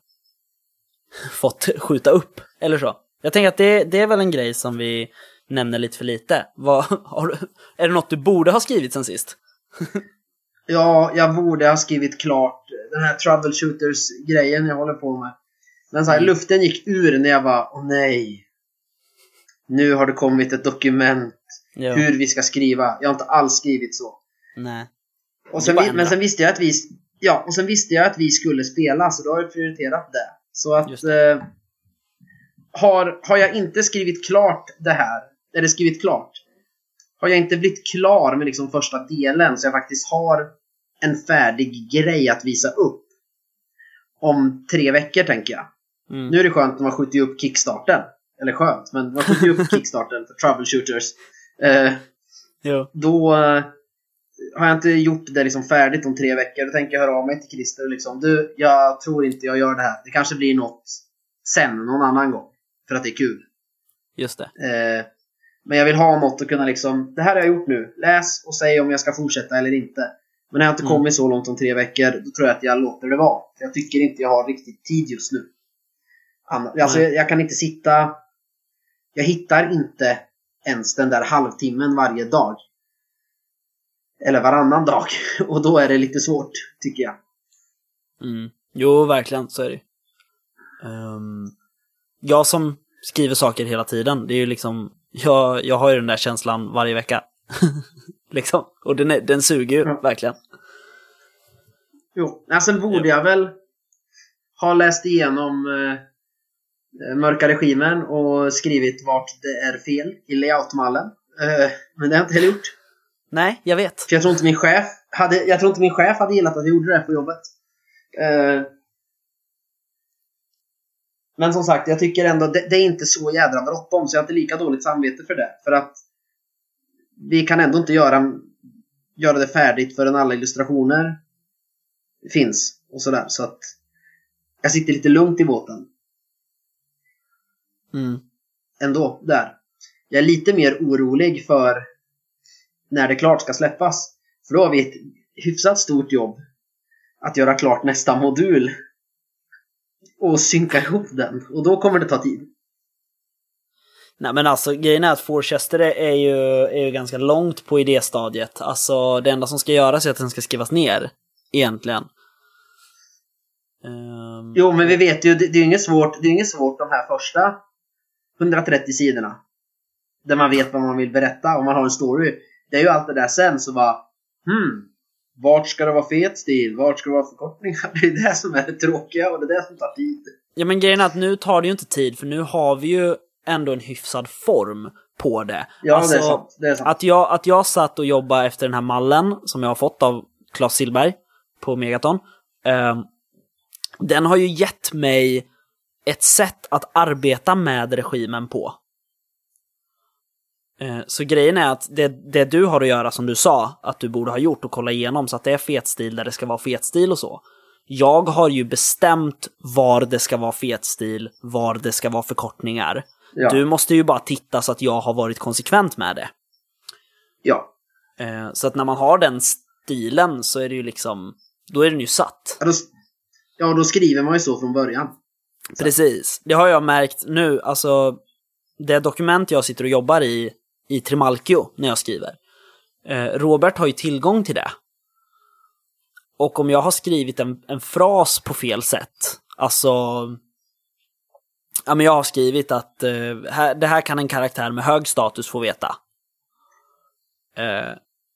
fått skjuta upp? Eller så? Jag tänker att det, det är väl en grej som vi nämner lite för lite. Vad, du, är det något du borde ha skrivit sen sist? Ja, jag borde ha skrivit klart den här troubleshooters-grejen jag håller på med. Men så här, Mm. luften gick ur när jag var åh nej. Nu har det kommit ett dokument Ja. hur vi ska skriva. Jag har inte alls skrivit så. Nej. Och Det sen, vi- men sen visste jag att vi Ja, och sen visste jag att vi skulle spela så då har jag prioriterat det. Så att Just eh, har, har jag inte skrivit klart det här, eller skrivit klart, har jag inte blivit klar med liksom första delen så jag faktiskt har en färdig grej att visa upp om tre veckor tänker jag. Mm. Nu är det skönt att man skjuter ju upp kickstarten. Eller skönt, men man skjuter ju upp kickstarten för troubleshooters. Eh, då eh, har jag inte gjort det liksom färdigt om tre veckor. Då tänker jag höra av mig till Christer och liksom Du, jag tror inte jag gör det här. Det kanske blir något sen, någon annan gång. För att det är kul. Just det. Eh, men jag vill ha något att kunna liksom, det här har jag gjort nu. Läs och säg om jag ska fortsätta eller inte. Men när jag inte Mm. kommit så långt om tre veckor, då tror jag att jag låter det vara. För jag tycker inte jag har riktigt tid just nu. Alltså, jag, jag kan inte sitta... Jag hittar inte ens den där halvtimmen varje dag. Eller varannan dag. Och då är det lite svårt, tycker jag. Mm. Jo, verkligen, så är det um, Jag som skriver saker hela tiden, det är ju liksom, jag, jag har ju den där känslan varje vecka. liksom. Och den, är, den suger ju, Ja. verkligen. Jo, alltså borde jag väl ha läst igenom eh, Mörka Regimen och skrivit vart det är fel i layoutmallen. Eh, men det har jag inte heller gjort. Nej, jag vet. För jag tror inte min chef hade, jag tror inte min chef hade gillat att jag gjorde det här på jobbet. Eh, men som sagt, jag tycker ändå det, det är inte så jädra bråttom så jag har inte lika dåligt samvete för det. För att vi kan ändå inte göra, göra det färdigt förrän alla illustrationer finns och sådär. Så att jag sitter lite lugnt i båten Mm. ändå där. Jag är lite mer orolig för när det klart ska släppas. För då har vi ett hyfsat stort jobb att göra klart nästa modul och synka ihop den. Och då kommer det ta tid. Nej men alltså grejen är att Forchester är ju, är ju ganska långt på idéstadiet. Alltså det enda som ska göras är att den ska skrivas ner. Egentligen. Ehm, Jo, men vi vet ju, det, det är ju inget svårt, det är inget svårt de här första 130 sidorna. Där man vet vad man vill berätta och man har en story. Det är ju allt det där sen så bara Hmm, vart ska det vara fet stil? Vart ska det vara förkortningar? Det är det som är det tråkiga och det är det som tar tid. Ja men grejen är att nu tar det ju inte tid för nu har vi ju ändå en hyfsad form på det. Ja, Alltså, det är sant. Det är sant. Att jag, att jag satt och jobbade efter den här mallen som jag har fått av Claes Silberg på Megaton. ehm, den har ju gett mig ett sätt att arbeta med regimen på. Eh, Så grejen är att det, det du har att göra som du sa att du borde ha gjort och kolla igenom så att det är fetstil där det ska vara fetstil och så. Jag har ju bestämt var det ska vara fetstil, var det ska vara förkortningar. Ja. Du måste ju bara titta så att jag har varit konsekvent med det. Ja. Eh, Så att när man har den stilen så är det ju liksom, då är den ju satt. Ja, då, ja, då skriver man ju så från början. Liksom. Precis. Det har jag märkt nu, alltså det dokument jag sitter och jobbar i, i Trimalchio när jag skriver. Eh, Robert har ju tillgång till det. Och om jag har skrivit en, en fras på fel sätt, alltså... Ja, men jag har skrivit att eh, här, det här kan en karaktär med hög status få veta. Eh,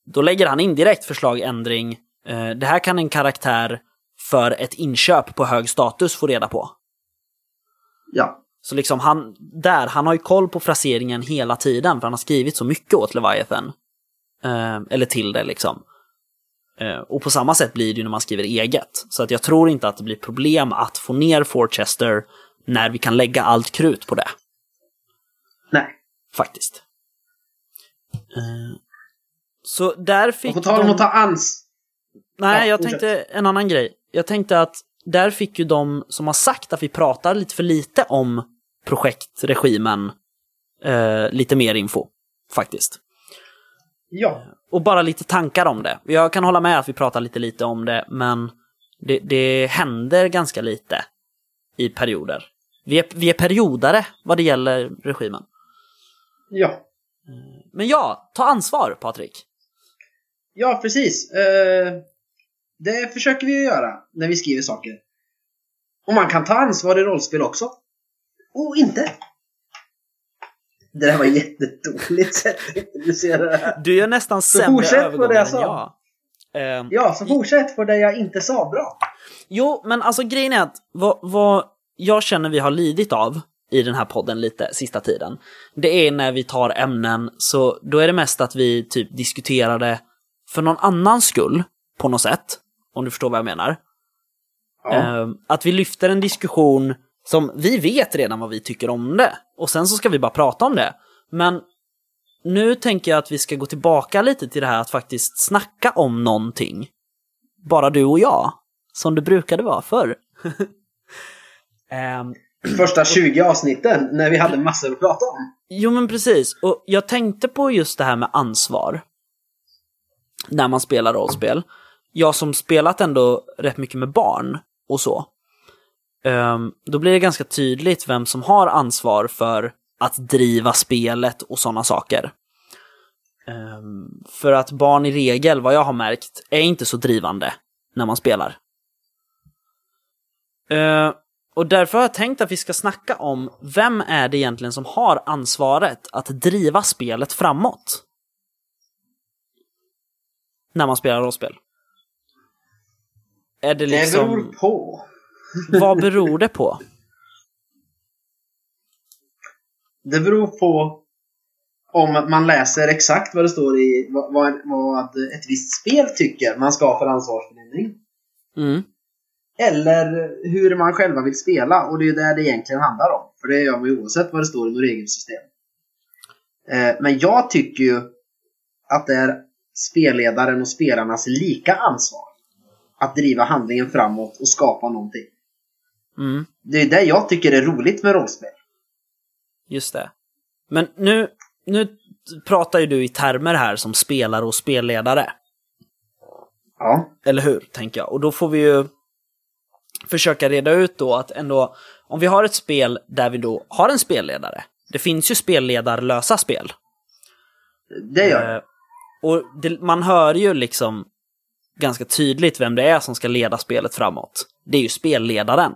då lägger han in direkt förslag ändring. Eh, det här kan en karaktär för ett inköp på hög status få reda på. Ja. Så liksom han, där, han har ju koll på fraseringen hela tiden för han har skrivit så mycket åt Leviathan. Eh, eller till det liksom. Eh, och på samma sätt blir det ju när man skriver eget. Så att jag tror inte att det blir problem att få ner Forchester när vi kan lägga allt krut på det. Nej. Faktiskt. Eh, så där fick Och på tal om de... att ta ans... Nej, Ja, jag tänkte en annan grej. Jag tänkte att där fick ju de som har sagt att vi pratar lite för lite om projektregimen eh, lite mer info, faktiskt. Ja. Och bara lite tankar om det. Jag kan hålla med att vi pratar lite lite om det, men det, det händer ganska lite i perioder. Vi är, vi är periodare vad det gäller regimen. Ja. Men ja, ta ansvar, Patrik. Ja, precis. Eh, det försöker vi ju göra när vi skriver saker. Och man kan ta ansvar i rollspel också. Och inte. Det där var jättedåligt sätt att introducera det här. Du gör nästan Så sämre övergångar än jag. Ehm, Ja, så fortsätt på det jag inte sa bra. Jo, men alltså grejen är att vad, vad jag känner vi har lidit av i den här podden lite sista tiden, det är när vi tar ämnen så då är det mest att vi typ diskuterar det för någon annans skull på något sätt, om du förstår vad jag menar. Ja. Ehm, att vi lyfter en diskussion som vi vet redan vad vi tycker om det och sen så ska vi bara prata om det. Men nu tänker jag att vi ska gå tillbaka lite till det här att faktiskt snacka om någonting. Bara du och jag. Som det brukade vara förr. Ehm, Första 20 avsnitten när vi hade massor att prata om. jo men precis, och jag tänkte på just det här med ansvar. När man spelar rollspel. Jag som spelat ändå rätt mycket med barn och så. Ehm, då blir det ganska tydligt vem som har ansvar för att driva spelet och sådana saker. Ehm, för att barn i regel, vad jag har märkt, är inte så drivande när man spelar. Ehm, och därför har jag tänkt att vi ska snacka om vem är det egentligen som har ansvaret att driva spelet framåt? När man spelar rollspel. Är det Det liksom... beror på. Vad beror det på? Det beror på om man läser exakt vad det står i vad, vad, vad ett visst spel tycker man ska ha för ansvarsfördelning. Mm. Eller hur man själva vill spela. Och det är det det egentligen handlar om. För det gör man ju oavsett vad det står i något regelsystem. Eh, men jag tycker ju att det är spelledaren och spelarnas lika ansvar. Att driva handlingen framåt och skapa någonting. Mm. Det är det jag tycker är roligt med rollspel. Just det. Men nu, nu pratar ju du i termer här som spelare och spelledare. Ja. Eller hur, tänker jag. Och då får vi ju försöka reda ut då att ändå, om vi har ett spel där vi då har en spelledare. Det finns ju spelledarlösa spel. Det gör. Eh, och det, man hör ju liksom ganska tydligt vem det är som ska leda spelet framåt. Det är ju spelledaren,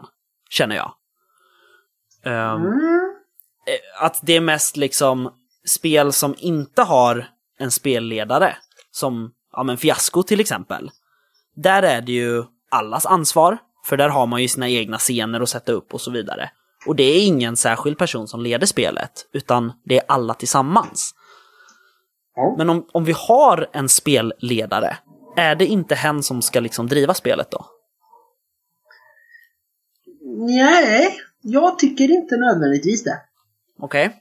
känner jag. Ehm, Mm. att det är mest liksom spel som inte har en spelledare, som ja, men Fiasko till exempel. Där är det ju allas ansvar, för där har man ju sina egna scener att sätta upp och så vidare. Och det är ingen särskild person som leder spelet, utan det är alla tillsammans. Men om, om vi har en spelledare, är det inte hen som ska liksom driva spelet då? Nej, jag tycker inte nödvändigtvis det. Okej?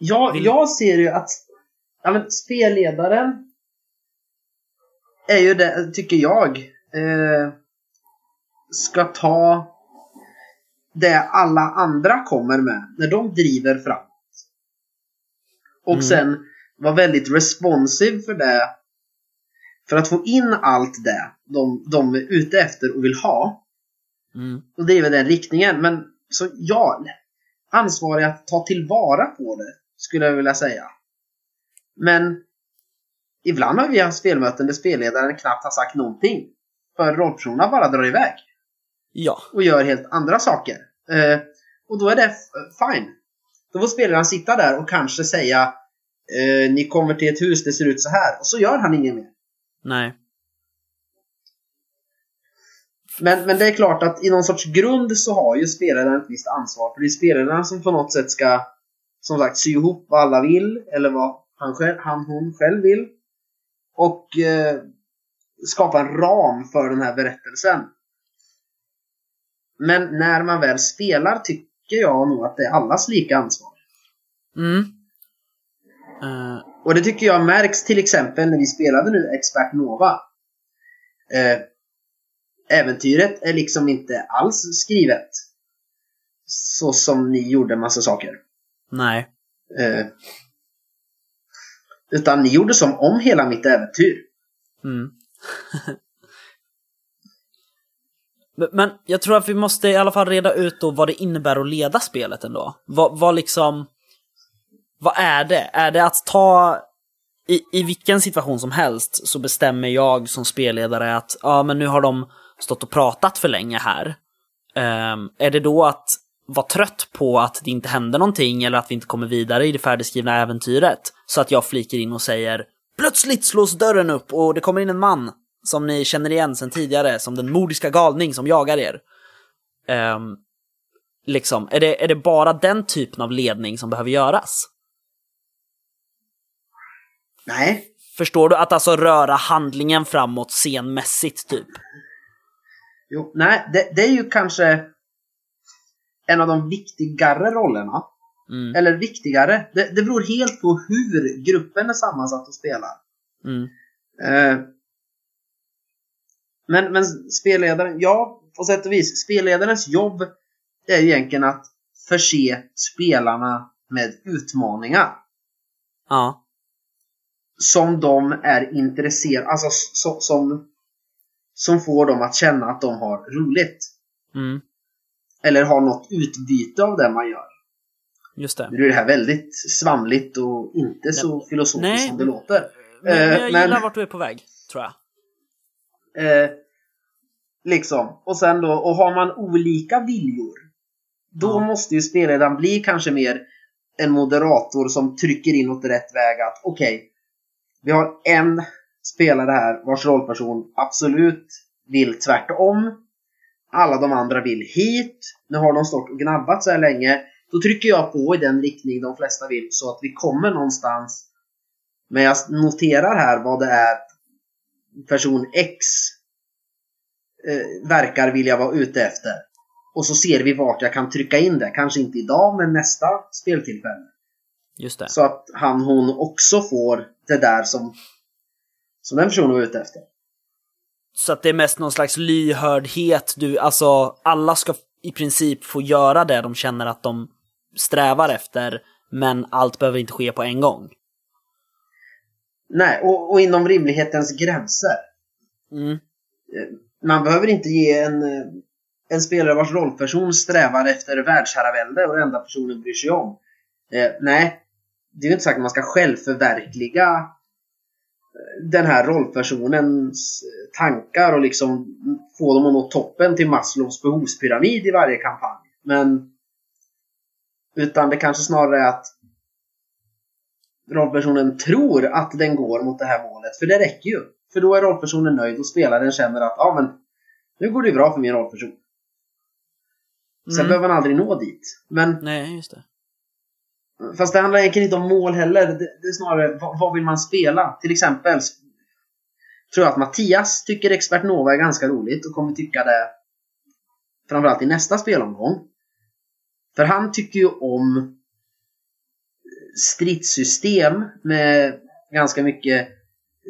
jag, Vill- jag ser ju att ja, men, spelledaren är ju det, tycker jag, eh, ska ta det alla andra kommer med när de driver framåt. Och Mm. sen vara väldigt responsive för det. För att få in allt det de, de är ute efter och vill ha. Mm. Och driva den riktningen. Men så ja, ansvarig att ta tillvara på det, skulle jag vilja säga. Men ibland har vi haft spelmöten där spelledaren knappt har sagt någonting. För rollpersonerna bara drar iväg Ja. och gör helt andra saker. Eh, och då är det fine. Då får spelaren sitta där och kanske säga eh, Ni kommer till ett hus, det ser ut så här. Och så gör han inget mer. Nej. Men, men det är klart att i någon sorts grund så har ju spelaren ett visst ansvar. För det är spelarna som på något sätt ska som sagt sy ihop vad alla vill. Eller vad han, själv, han hon själv vill. Och eh, skapa en ram för den här berättelsen. Men när man väl spelar tycker jag nog att det är allas lika ansvar. Mm. Eh, Och det tycker jag märks till exempel när vi spelade nu Expert Nova. Eh, äventyret är liksom inte alls skrivet så som ni gjorde massa saker. nej. Eh, utan ni gjorde som om hela mitt äventyr. Mm. Men- Men jag tror att vi måste i alla fall reda ut då vad det innebär att leda spelet ändå. Vad, vad liksom... Vad är det? Är det att ta... I, I vilken situation som helst så bestämmer jag som spelledare att ja, men nu har de stått och pratat för länge här. Um, är det då att vara trött på att det inte händer någonting eller att vi inte kommer vidare i det färdigskrivna äventyret? Så att jag flikar in och säger Plötsligt slås dörren upp och det kommer in en man som ni känner igen sedan tidigare som den mordiska galning som jagar er. Um, liksom, är det, är det bara den typen av ledning som behöver göras? Nej, Förstår du? Att alltså röra handlingen framåt scenmässigt typ. jo, nej det, det är ju kanske en av de viktigare rollerna. Mm, Eller viktigare. Det, det beror helt på hur gruppen är sammansatt och spelar. mm, Eh, men, men spelledaren, ja, på sätt och vis. Spelledarens jobb är ju egentligen att förse spelarna med utmaningar. ja, Som de är intresserade alltså so, som, som får dem att känna att de har roligt. mm, Eller har något utbyte av det man gör. just det. Nu är det här väldigt svamligt och inte så filosofiskt Nej. som det låter. Men, jag Eh, gillar men- vart du är på väg, tror jag. Eh, liksom. Och sen då, och har man olika viljor. Då Ja. måste ju spelledaren bli kanske mer en moderator som trycker in åt rätt väg att okej, vi har en spelare här vars rollperson absolut vill tvärtom. Alla de andra vill hit. Nu har de stått och gnabbat så här länge. Då trycker jag på i den riktning de flesta vill så att vi kommer någonstans. Men jag noterar här vad det är person X eh, verkar vilja vara ute efter. Och så ser vi vart jag kan trycka in det. Kanske inte idag, men nästa speltillfälle. Just det. Så att han, hon också får det där som, som den personen var ute efter. Så att det är mest någon slags lyhördhet, du, alltså alla ska i princip få göra det de känner att de strävar efter, men allt behöver inte ske på en gång. Nej, och, och inom rimlighetens gränser. Mm. Man behöver inte ge en, en spelare vars rollperson strävar efter världsherravälde och det enda personen bryr sig om. Eh, nej, det är ju inte sagt att man ska självförverkliga eh, den här rollpersonens eh, tankar och liksom få dem att nå toppen till Maslows behovspyramid i varje kampanj. Men utan det kanske snarare är att rollpersonen tror att den går mot det här målet. För det räcker ju. För då är rollpersonen nöjd och spelaren känner att ja men nu går det bra för min rollperson. Sen Mm. behöver man aldrig nå dit. Men Nej, just det. Fast det handlar egentligen inte om mål heller. Det, är snarare vad, vad vill man spela? Till exempel tror jag att Mattias tycker Expert Nova är ganska roligt och kommer tycka det framförallt i nästa spelomgång. För han tycker ju om stridssystem med ganska mycket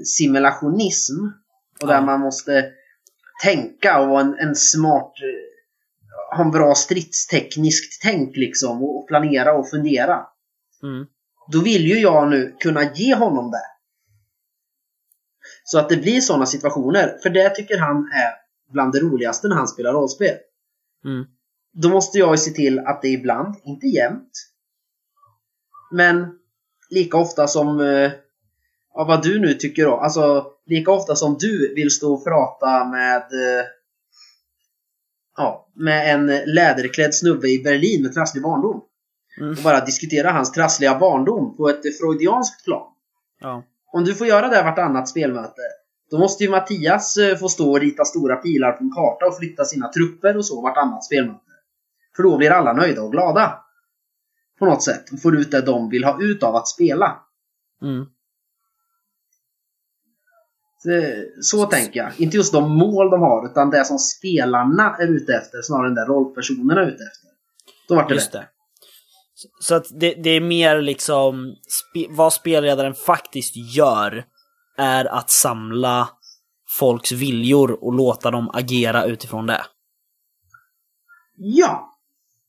simulationism. Och där man måste tänka och vara en, en smart, ha en bra stridstekniskt tänk liksom och planera och fundera. Mm. Då vill ju jag nu kunna ge honom det. Så att det blir sådana situationer. För det tycker han är bland det roligaste när han spelar rollspel. Mm. Då måste jag ju se till att det ibland, inte jämt, men lika ofta som eh, ja, vad du nu tycker då. Alltså lika ofta som du vill stå och prata med eh, ja, med en läderklädd snubbe i Berlin med trasslig barndom. Mm. Och bara diskutera hans trassliga barndom på ett freudianskt plan. Ja. Om du får göra det vartannat spelmöte, då måste ju Mattias eh, få stå och rita stora pilar på en karta och flytta sina trupper och så vartannat spelmöte. För då blir alla nöjda och glada. På något sätt. Och får ut det de vill ha ut av att spela. Mm. Så, så tänker jag. Inte just de mål de har, utan det som spelarna är ute efter, snarare än det rollpersonerna är ute efter. Då vart det Just rätt. det. Så- att det, det är mer liksom, spe, vad spelledaren faktiskt gör är att samla folks viljor och låta dem agera utifrån det. Ja!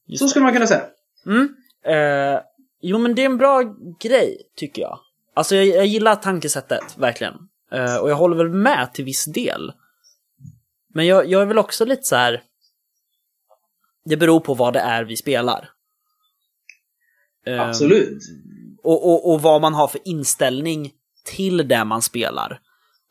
Just Så skulle man kunna säga. Mm. Eh, jo men det är en bra grej, tycker jag. Alltså jag, jag gillar tankesättet, verkligen. Eh, och jag håller väl med till viss del. Men jag, jag är väl också lite så här. Det beror på vad det är vi spelar. Eh, Absolut. och, och, och vad man har för inställning till det man spelar.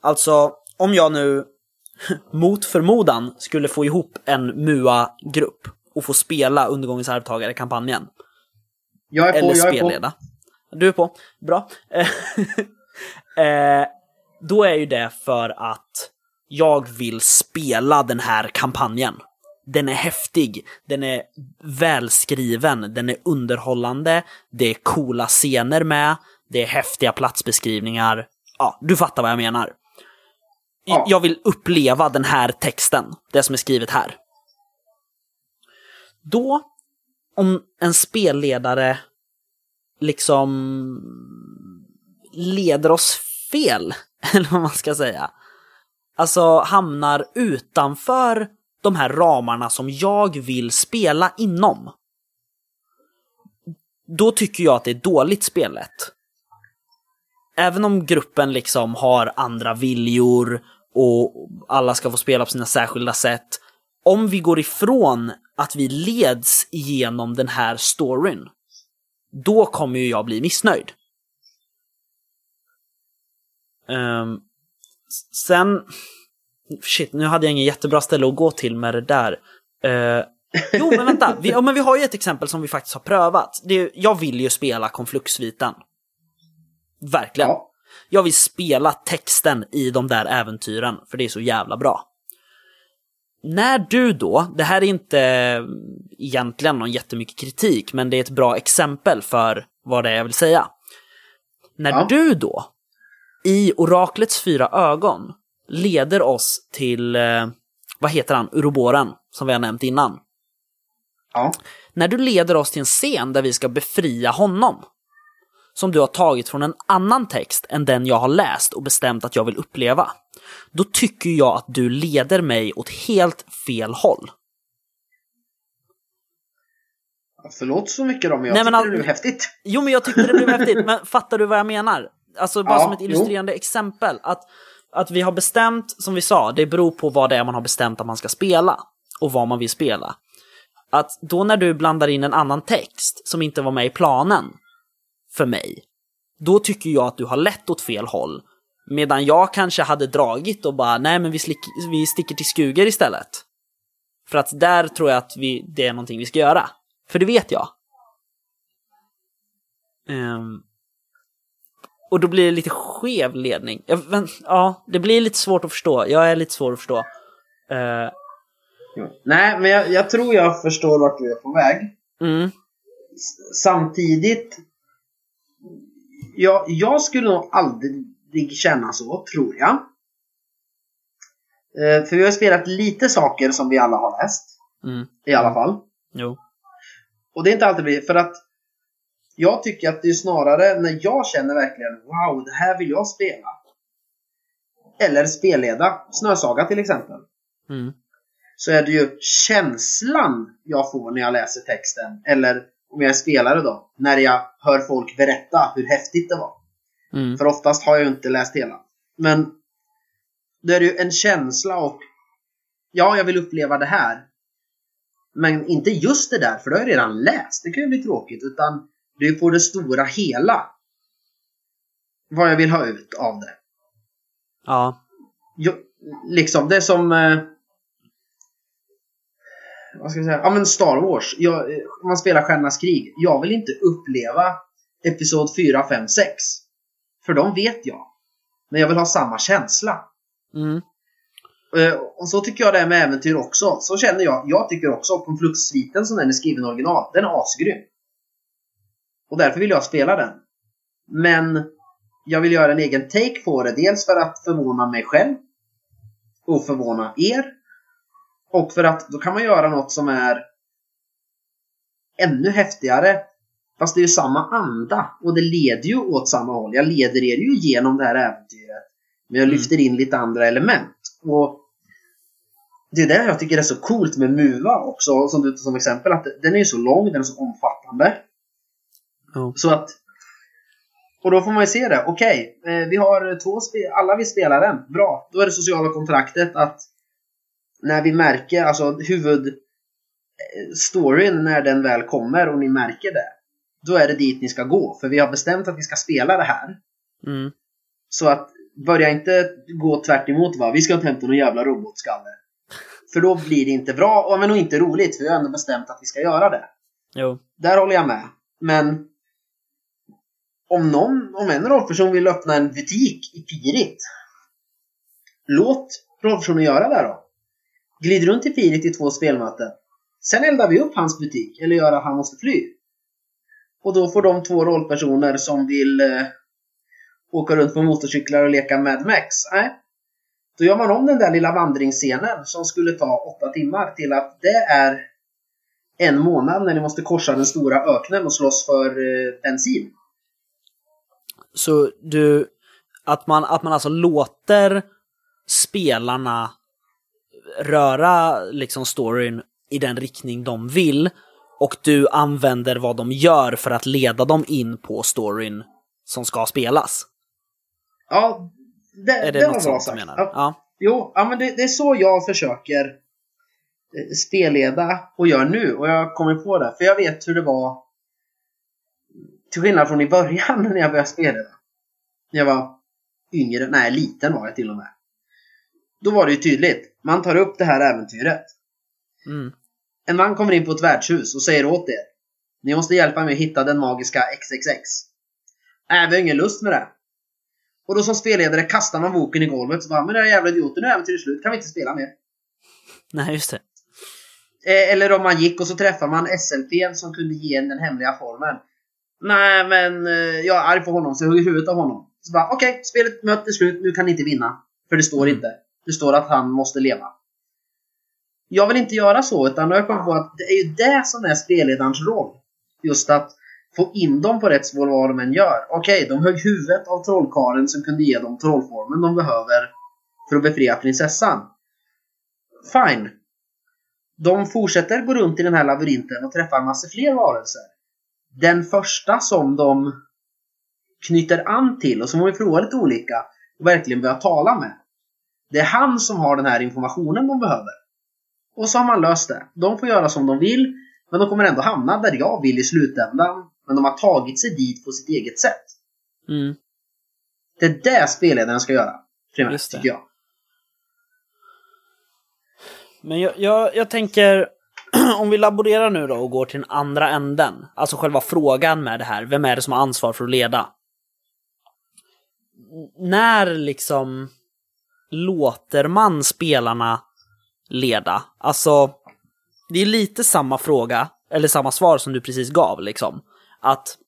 Alltså, om jag nu mot förmodan skulle få ihop en MUA-grupp och få spela Undergångens arvtagare-kampanjen. Jag är på, Eller jag är på. Du är på. Bra. eh, då är ju det för att jag vill spela den här kampanjen. Den är häftig, den är välskriven, den är underhållande, det är coola scener med, det är häftiga platsbeskrivningar. Ja, du fattar vad jag menar. Ja. Jag vill uppleva den här texten, det som är skrivet här. Då, om en spelledare liksom leder oss fel, eller vad man ska säga. Alltså hamnar utanför de här ramarna som jag vill spela inom. Då tycker jag att det är dåligt spelet. Även om gruppen liksom har andra viljor och alla ska få spela på sina särskilda sätt. Om vi går ifrån att vi leds igenom den här storyn, då kommer ju jag bli missnöjd. Ehm, sen... Shit, nu hade jag ingen jättebra ställe att gå till med det där. Eh, jo, men vänta. Vi, ja, men vi har ju ett exempel som vi faktiskt har prövat. Är, jag vill ju spela konfluktsviten. Verkligen. Ja. Jag vill spela texten i de där äventyren, för det är så jävla bra. När du då, det här är inte egentligen någon jättemycket kritik, men det är ett bra exempel för vad det är jag vill säga. När Ja. du då, i oraklets fyra ögon, leder oss till, eh, vad heter han, Uroboren, som vi har nämnt innan. Ja. När du leder oss till en scen där vi ska befria honom, som du har tagit från en annan text än den jag har läst och bestämt att jag vill uppleva, då tycker jag att du leder mig åt helt fel håll. Förlåt så mycket då, men jag Nej, men all- det är häftigt. Jo, men jag tyckte det blev häftigt, men fattar du vad jag menar? Alltså bara Ja, som ett illustrerande exempel, att, att vi har bestämt, som vi sa, det beror på vad det är man har bestämt att man ska spela och vad man vill spela. Att då när du blandar in en annan text som inte var med i planen för mig, då tycker jag att du har lett åt fel håll. Medan jag kanske hade dragit och bara, nej men vi, slick, vi sticker till Skuger istället. För att där tror jag att vi, det är någonting vi ska göra. För det vet jag. Um, och då blir det lite skev ledning. Ja, men, ja, det blir lite svårt att förstå. Jag är lite svår att förstå. Ja. Nej, men jag, jag tror jag förstår vart du är på väg. mm, Samtidigt... Jag, jag skulle nog aldrig känna så, tror jag. Eh, för vi har spelat lite saker som vi alla har läst. mm, I alla fall. jo. Och det är inte alltid för att Jag tycker att det är snarare när jag känner verkligen wow, det här vill jag spela. Eller spelleda. Snösaga till exempel. Mm. Så är det ju känslan jag får när jag läser texten. Eller om jag är spelare då. När jag hör folk berätta hur häftigt det var. Mm. För oftast har jag ju inte läst hela. Men då är det ju en känsla och ja, jag vill uppleva det här. Men inte just det där, för då har jag redan läst. Det kan ju bli tråkigt. Utan det är på det stora hela. Vad jag vill ha ut av det. Ja. Jo, liksom, det är som... Eh, vad ska jag säga? Ja men Star Wars. Jag, eh, man spelar Stjärnornas krig. Jag vill inte uppleva Episod 4, 5, 6. För de vet jag. Men jag vill ha samma känsla. Mm. Eh, och så tycker jag det är med äventyr också. Så känner jag. Jag tycker också på Flux-sviten som den är skriven original. Den är asgrym. Och därför vill jag spela den. Men jag vill göra en egen take på det. Dels för att förvåna mig själv. Och förvåna er. Och för att då kan man göra något som är ännu häftigare. Fast det är ju samma anda. Och det leder ju åt samma håll. Jag leder er ju igenom det här äventyret. Men jag Mm. lyfter in lite andra element. Och det är det jag tycker är så coolt med Muva också. Som du som exempel. Att den är ju så lång, den är så omfattande. Ja. Så att... Och då får man ju se det. Okej, eh, vi har två spe- alla vi spelar den. Bra. Då är det sociala kontraktet att när vi märker, alltså huvud eh, när den väl kommer och ni märker det. Då är det dit ni ska gå. För vi har bestämt att vi ska spela det här. Mm. Så att börja inte gå tvärt emot va. Vi ska inte hämta någon jävla robotskalle. För då blir det inte bra och men och inte roligt. För vi har ändå bestämt att vi ska göra det. Jo. Där håller jag med. Men om någon, om en rollperson vill öppna en butik i Pirit. Låt rollpersonen göra det då. Glid runt i Pirit i två spelmöten. Sen eldar vi upp hans butik eller gör att han måste fly. Och då får de två rollpersoner som vill eh, åka runt på motorcyklar och leka Mad Max. Nej. Då gör man om den där lilla vandringsscenen som skulle ta åtta timmar till att det är en månad när ni måste korsa den stora öknen och slåss för eh, bensin. Så du, att man, att man alltså låter spelarna röra liksom storyn i den riktning de vill och du använder vad de gör för att leda dem in på storyn som ska spelas. Ja, det, Är det, det något var bra sagt. menar? Ja, Ja. Jo, ja, men det, det är så jag försöker eh, spelleda och gör nu. Och jag kommer på det. För jag vet hur det var till skillnad från i början när jag började spelleda. När jag var yngre, nej liten var jag till och med. Då var det ju tydligt. Man tar upp det här äventyret. Mm. En man kommer in på ett värdshus och säger åt er. Ni måste hjälpa mig att hitta den magiska XXX. Nej, vi har ingen lust med det. Och då som spelledare kastar man boken i golvet och bara Men den här jävla idioten, nu är äventyret slut, kan vi inte spela mer? Nej, just det. Eh, eller om man gick och så träffar man SLP som kunde ge en den hemliga formeln. Nej, men eh, jag är arg på honom så jag hugger huvudet av honom. Så bara, okej, spelet möter slut, nu kan ni inte vinna. För det står Mm. inte. Det står att han måste leva. Jag vill inte göra så, utan jag kom på att det är ju det som är spelledarens roll. Just att få in dem på rätt spår vad de än gör. Okej, de högg huvudet av trollkaren som kunde ge dem trollformen de behöver för att befria prinsessan. Fine. De fortsätter gå runt i den här labyrinten och träffar massor fler varelser. Den första som de knyter an till och som de provar lite olika och verkligen börjar tala med. Det är han som har den här informationen de behöver. Och så har man löst det. De får göra som de vill, men de kommer ändå hamna där jag vill i slutändan. Men de har tagit sig dit på sitt eget sätt. Mm. Det är det spelledaren ska göra. Primärt, tycker jag. Men jag, jag, jag tänker, om vi laborerar nu då och går till den andra änden, alltså själva frågan med det här, vem är det som har ansvar för att leda? När liksom låter man spelarna leda? Alltså, det är lite samma fråga, eller samma svar som du precis gav liksom. Att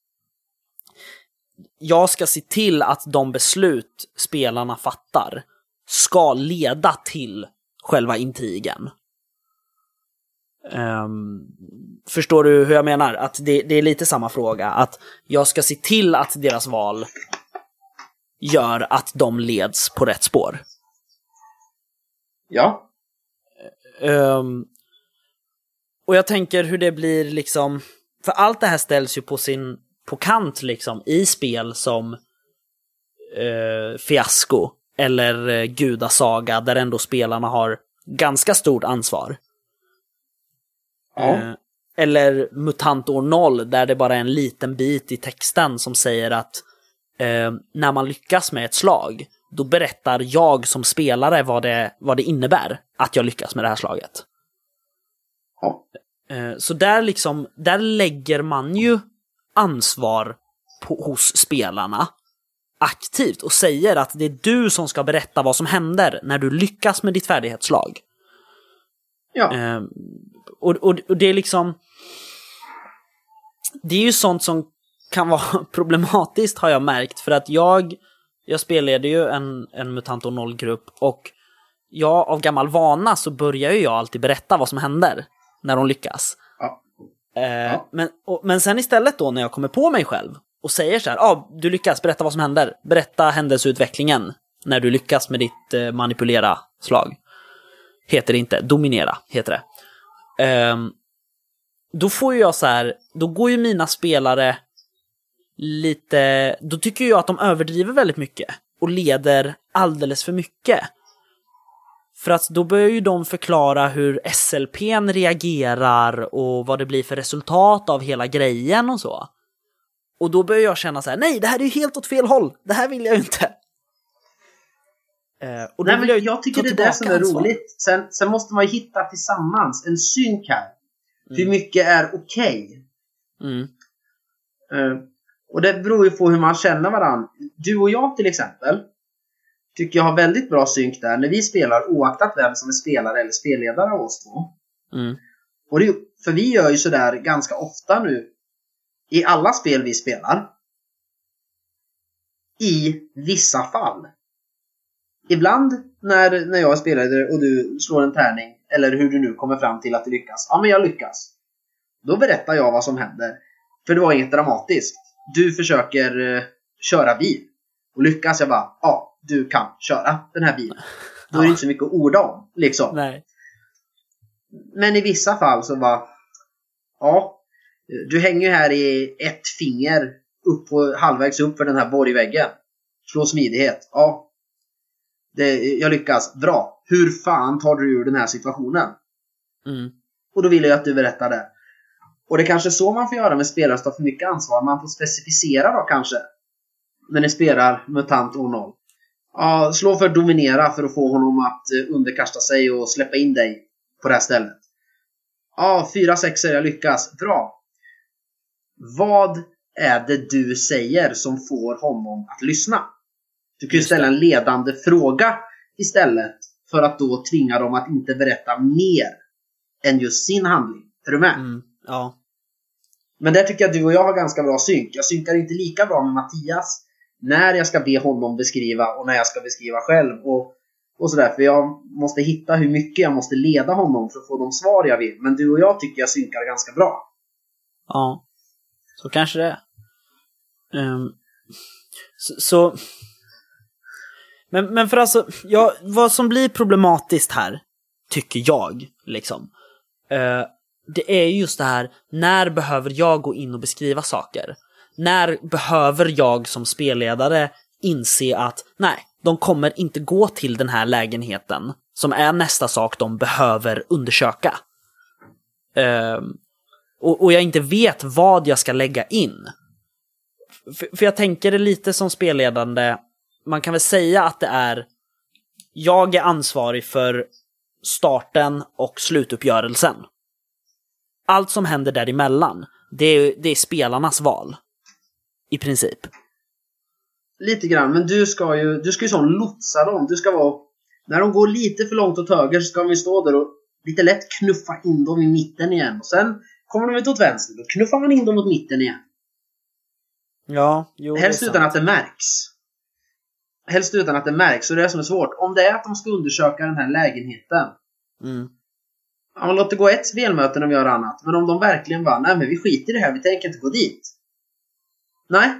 jag ska se till att de beslut spelarna fattar ska leda till själva intrigen. Um, förstår du hur jag menar? Att det, det, är lite samma fråga. Att jag ska se till att deras val gör att de leds på rätt spår. Ja. Um, och jag tänker hur det blir liksom, för allt det här ställs ju på sin, på kant liksom i spel som uh, Fiasko eller uh, Gudasaga där ändå spelarna har ganska stort ansvar. Ja. Uh, eller Mutant år 0 där det bara är en liten bit i texten som säger att eh, när man lyckas med ett slag, då berättar jag som spelare vad det, vad det innebär att jag lyckas med det här slaget. Ja. Eh, så där liksom, där lägger man ju ansvar på, hos spelarna aktivt och säger att det är du som ska berätta vad som händer när du lyckas med ditt färdighetsslag. Ja. Och, och, och det är liksom... Det är ju sånt som kan vara problematiskt har jag märkt för att jag, jag spelade ju en, en Mutant 0-grupp och jag av gammal vana så börjar ju jag alltid berätta vad som händer när de lyckas. Ja. Eh, Ja. men, och, men sen istället då när jag kommer på mig själv och säger så här, ah, du lyckas, berätta vad som händer. Berätta händelseutvecklingen när du lyckas med ditt eh, manipulera slag. Heter det inte, dominera heter det. Ehm, då får ju jag så här, då går ju mina spelare lite, då tycker jag att de överdriver väldigt mycket och leder alldeles för mycket. För att då börjar ju de förklara hur SLPn reagerar och vad det blir för resultat av hela grejen och så. Och då börjar jag känna så här, nej det här är ju helt åt fel håll, det här vill jag ju inte. Eh, och Nej, men ju jag tycker det är det som är ansvar. roligt. Sen, sen måste man ju hitta tillsammans en synk här. Hur Mm. mycket är okej? Mm, Eh, och det beror ju på hur man känner varandra. Du och jag till exempel tycker jag har väldigt bra synk där när vi spelar oaktat vem som är spelare eller spelledare av oss två. mm, Och det, för vi gör ju sådär ganska ofta nu i alla spel vi spelar. I vissa fall. Ibland när, när jag är spelare och du slår en tärning eller hur du nu kommer fram till att du lyckas. Ja, men jag lyckas. Då berättar jag vad som händer. För det var inget dramatiskt. Du försöker eh, köra bil. Och lyckas jag bara, ja, du kan köra den här bilen. Då är det inte så mycket att orda om. Liksom. nej. Men i vissa fall så bara... Ja, du hänger ju här i ett finger upp på, halvvägs upp för den här borgväggen. Slå smidighet. Ja. Det, jag lyckas. Bra. Hur fan tar du ur den här situationen? Mm, Och då vill jag att du berättar det. Och det är kanske så man får göra med spelare som tar för mycket ansvar. Man får specificera då kanske. När ni spelar MUTANT O0. Ja, slå för dominera för att få honom att eh, underkasta sig och släppa in dig på det här stället. Ja, fyra sexer, jag lyckas. Bra. Vad är det du säger som får honom att lyssna? Du kan ju ställa en ledande fråga istället för att då tvinga dem att inte berätta mer än just sin handling. Är du med? mm, ja. Men där tycker jag att du och jag har ganska bra synk. Jag synkar inte lika bra med Mattias när jag ska be honom beskriva och när jag ska beskriva själv. Och, och sådär. För jag måste hitta hur mycket jag måste leda honom för att få de svar jag vill. Men du och jag tycker jag synkar ganska bra. Ja, så kanske det är. Ehm, så, så... Men, men för alltså, ja, vad som blir problematiskt här, tycker jag, liksom. eh, det är just det här, när behöver jag gå in och beskriva saker? När behöver jag som spelledare inse att nej, de kommer inte gå till den här lägenheten som är nästa sak de behöver undersöka. Ehm, och, och jag inte vet vad jag ska lägga in. För, för jag tänker det lite som spelledande, man kan väl säga att det är jag är ansvarig för starten och slutuppgörelsen. Allt som händer däremellan, det är, det är spelarnas val. I princip. Lite grann, men du ska ju, du ska ju sån lotsa dem. Du ska vara... När de går lite för långt åt höger så ska vi stå där och lite lätt knuffa in dem i mitten igen. Och sen kommer de ut åt vänster. Då knuffar man in dem mot mitten igen. Ja, jo, Helst utan att det märks. Helst utan att det märks, och det är det som är svårt. Om det är att de ska undersöka den här lägenheten. Mm. man låter gå ett spelmöte när vi gör annat. Men om de verkligen bara, nej men vi skiter i det här, vi tänker inte gå dit. Nej.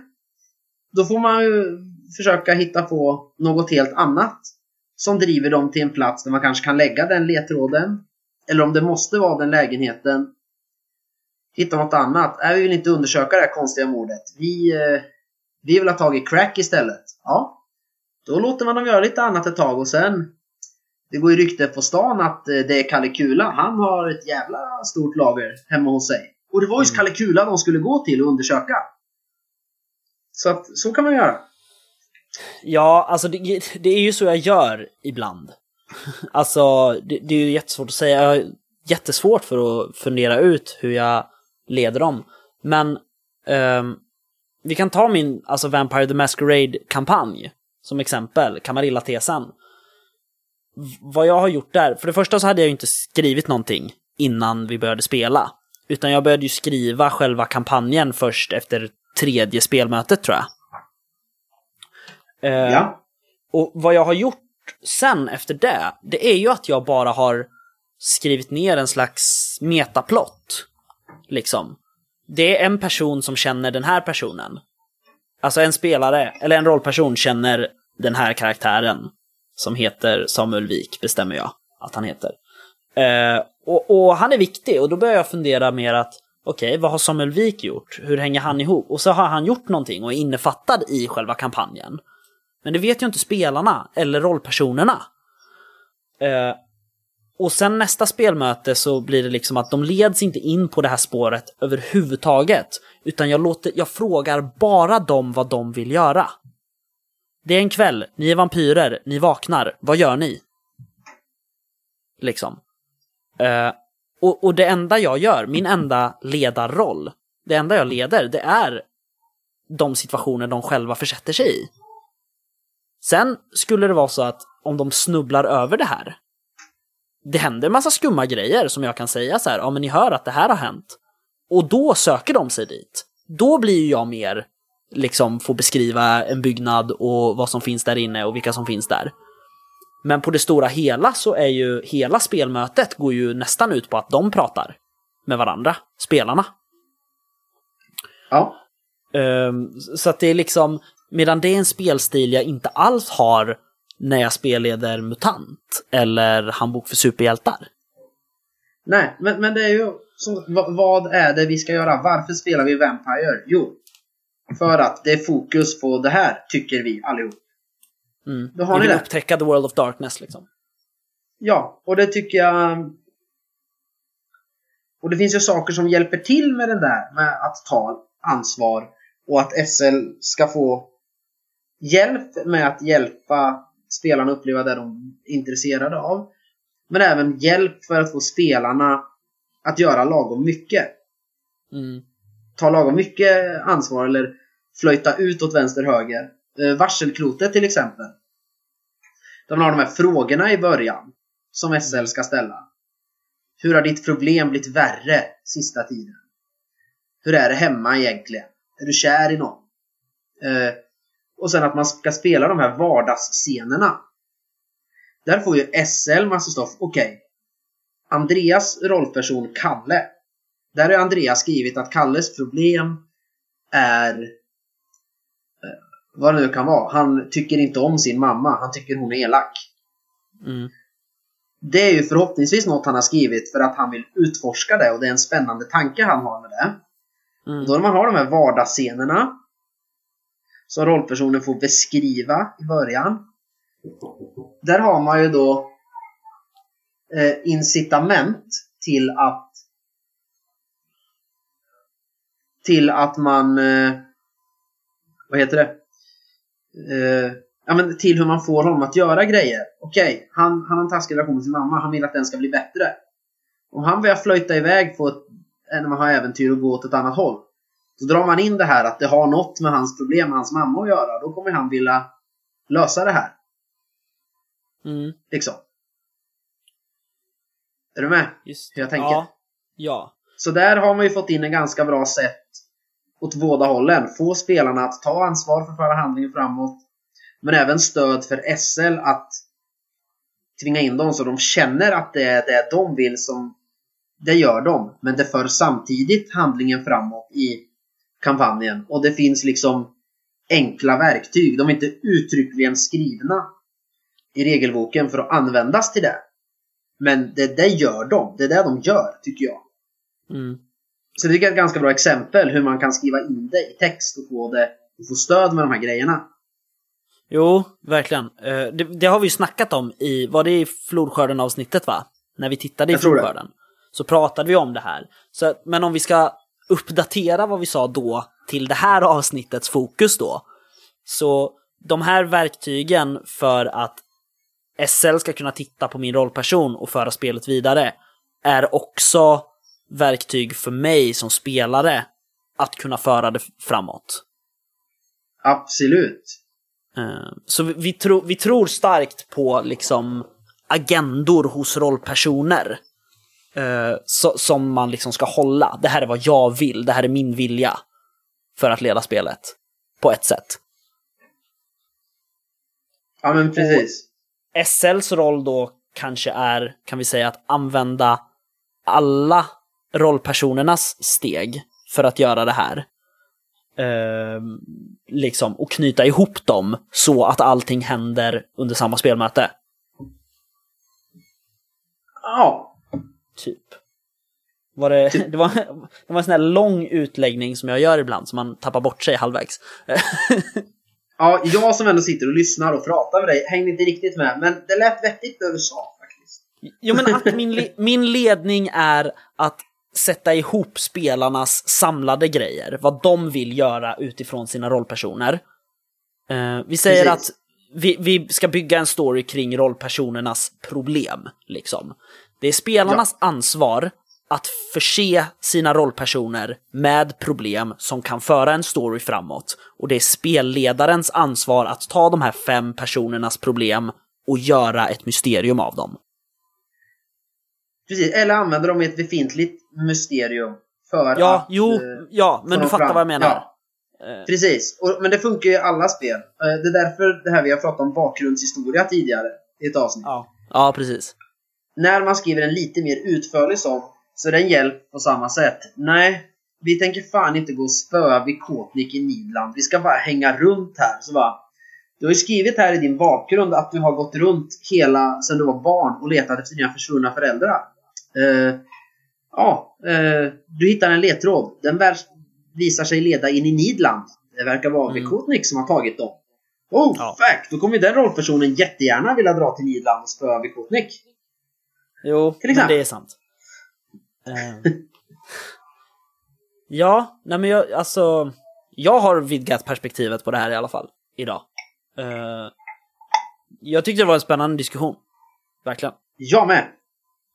Då får man ju försöka hitta på något helt annat. Som driver dem till en plats där man kanske kan lägga den ledtråden. Eller om det måste vara den lägenheten. Hitta något annat. Nej, vi vill inte undersöka det här konstiga mordet. Vi, eh, vi vill ha tag i crack istället. Ja. Då låter man dem göra lite annat ett tag och sen det går ju rykte på stan att eh, det är Kalle Kula. Han har ett jävla stort lager hemma hos sig. Och det var just Mm. Kalle Kula de skulle gå till och undersöka. Så att, så kan man göra. Ja, alltså det, det är ju så jag gör ibland. alltså, det, det är ju jättesvårt att säga. Jag har jättesvårt för att fundera ut hur jag leder dem. Men ehm, vi kan ta min alltså Vampire the Masquerade-kampanj som exempel, Camarilla-tesen. V- Vad jag har gjort där, för det första så hade jag ju inte skrivit någonting innan vi började spela. Utan jag började ju skriva själva kampanjen först efter tredje spelmötet tror jag. Eh, Ja. och vad jag har gjort sen efter det, det är ju att jag bara har skrivit ner en slags metaplott. Liksom. Det är en person som känner den här personen. Alltså en spelare, eller en rollperson känner den här karaktären. Som heter Samuel Wik, bestämmer jag att han heter. Eh, och, och han är viktig, och då börjar jag fundera mer att okej, vad har Samuel Wik gjort? Hur hänger han ihop? Och så har han gjort någonting och är innefattad i själva kampanjen. Men det vet ju inte spelarna eller rollpersonerna. Eh, och sen nästa spelmöte så blir det liksom att de leds inte in på det här spåret överhuvudtaget. Utan jag, låter, jag frågar bara dem vad de vill göra. Det är en kväll, ni är vampyrer, ni vaknar, vad gör ni? Liksom. Uh, och, och det enda jag gör, min enda ledarroll, det enda jag leder, det är de situationer de själva försätter sig i. Sen skulle det vara så att om de snubblar över det här, det händer en massa skumma grejer som jag kan säga så här, ja men ni hör att det här har hänt. Och då söker de sig dit. Då blir ju jag mer, liksom, få beskriva en byggnad och vad som finns där inne och vilka som finns där. Men på det stora hela så är ju hela spelmötet går ju nästan ut på att de pratar med varandra, spelarna. Ja. Ehm, så att det är liksom, medan det är en spelstil jag inte alls har när jag spelleder MUTANT eller Handbok för superhjältar. Nej, men, men det är ju som, vad, är det vi ska göra? Varför spelar vi Vampire? Jo, för att det är fokus på det här, tycker vi allihop. Mm. Då har Vi ni vill det. upptäcka The World of Darkness liksom. Ja, och det tycker jag... Och det finns ju saker som hjälper till med den där, med att ta ansvar och att SL ska få hjälp med att hjälpa spelarna uppleva det de är intresserade av. Men även hjälp för att få spelarna att göra lagom mycket. Mm. Ta lagom mycket ansvar eller flöjta ut åt vänster höger. Eh, varselklotet till exempel. Där man har de här frågorna i början som SL ska ställa. Hur har ditt problem blivit värre sista tiden? Hur är det hemma egentligen? Är du kär i någon? Eh, och sen att man ska spela de här vardagsscenerna. Där får ju SL massa stoff. Okej. Andreas rollperson Kalle. Där har Andreas skrivit att Kalles problem är eh, vad det nu kan vara. Han tycker inte om sin mamma. Han tycker hon är elak. Mm. Det är ju förhoppningsvis något han har skrivit för att han vill utforska det och det är en spännande tanke han har med det. Mm. Då när man har de här vardagsscenerna som rollpersonen får beskriva i början. Där har man ju då eh, incitament till att till att man eh, vad heter det? Eh, ja, men till hur man får honom att göra grejer. Okej, han, han har en taskig relation med sin mamma. Han vill att den ska bli bättre. Om han börjar flöjta iväg på ett, när man har äventyr och gå åt ett annat håll. Så drar man in det här att det har något med hans problem med hans mamma att göra. Då kommer han vilja lösa det här. Mm. Liksom. Är du med? Just. Hur jag tänker? Ja. ja. Så där har man ju fått in en ganska bra sätt åt båda hållen. Få spelarna att ta ansvar för föra handlingen framåt. Men även stöd för SL att tvinga in dem så de känner att det är det de vill som Det gör de, men det för samtidigt handlingen framåt i kampanjen. Och det finns liksom enkla verktyg. De är inte uttryckligen skrivna i regelboken för att användas till det. Men det, det gör de. Det är det de gör, tycker jag. Mm. Så det är ett ganska bra exempel hur man kan skriva in det i text och få, det, och få stöd med de här grejerna. Jo, verkligen. Eh, Det, det har vi ju snackat om i, var det i flodskörden avsnittet va? När vi tittade i flodskörden. Så pratade vi om det här. Så, men om vi ska uppdatera vad vi sa då till det här avsnittets fokus då. Så de här verktygen för att SL ska kunna titta på min rollperson och föra spelet vidare är också verktyg för mig som spelare att kunna föra det framåt. Absolut. Eh, Så vi, vi, tror, vi tror starkt på liksom agendor hos rollpersoner. Eh, så, som man liksom ska hålla. Det här är vad jag vill, det här är min vilja. För att leda spelet. På ett sätt. Ja men precis. SLs roll då kanske är, kan vi säga, att använda alla rollpersonernas steg för att göra det här. Eh, liksom, och knyta ihop dem så att allting händer under samma spelmöte. Ja. Typ. Var det, det, var, det var en sån här lång utläggning som jag gör ibland, som man tappar bort sig halvvägs. Ja, jag som ändå sitter och lyssnar och pratar med dig hängde inte riktigt med. Men det lät vettigt det du sa faktiskt. Jo, men att min, min ledning är att sätta ihop spelarnas samlade grejer, vad de vill göra utifrån sina rollpersoner. Eh, vi säger Precis. att vi, vi ska bygga en story kring rollpersonernas problem, liksom. Det är spelarnas ansvar att förse sina rollpersoner med problem som kan föra en story framåt. Och det är spelledarens ansvar att ta de här fem personernas problem och göra ett mysterium av dem. Precis, eller använder de ett befintligt mysterium för Ja, att... jo, eh, ja, men du dem fattar fram. vad jag menar. Ja, Eh, precis. Och, men det funkar ju i alla spel. Eh, Det är därför det här vi har pratat om bakgrundshistoria tidigare i ett avsnitt. ja. ja, precis. När man skriver en lite mer utförlig sån så är det en hjälp på samma sätt. Nej, vi tänker fan inte gå och spöa vid Kotnik i Midland. Vi ska bara hänga runt här. Så bara, du har ju skrivit här i din bakgrund att du har gått runt hela sedan du var barn och letat efter dina försvunna föräldrar. Eh, ja, eh, du hittar en ledtråd. Den visar sig leda in i Nidland. Det verkar vara Mm. Vikotnik som har tagit dem. Oh, Ja. fuck! Då kommer ju den rollpersonen jättegärna vilja dra till Nidland och spöa Vikotnik. Jo, Till men exempel. det är sant. Eh, ja, nej men jag, alltså, jag har vidgat perspektivet på det här i alla fall, idag. Eh, jag tyckte det var en spännande diskussion. Verkligen. Jag med!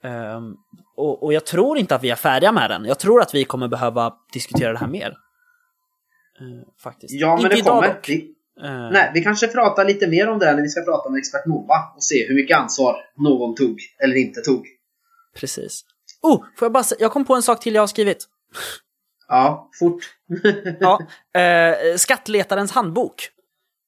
Eh, och, och jag tror inte att vi är färdiga med den. Jag tror att vi kommer behöva diskutera det här mer. Eh, faktiskt. Ja, men inte det kommer. dock. Eh, nej, vi kanske pratar lite mer om det när vi ska prata om Expert Nova och se hur mycket ansvar någon tog eller inte tog. Precis. Oh, får jag bara säga, jag kom på en sak till jag har skrivit. Ja, fort. Ja, eh, Skattletarens handbok.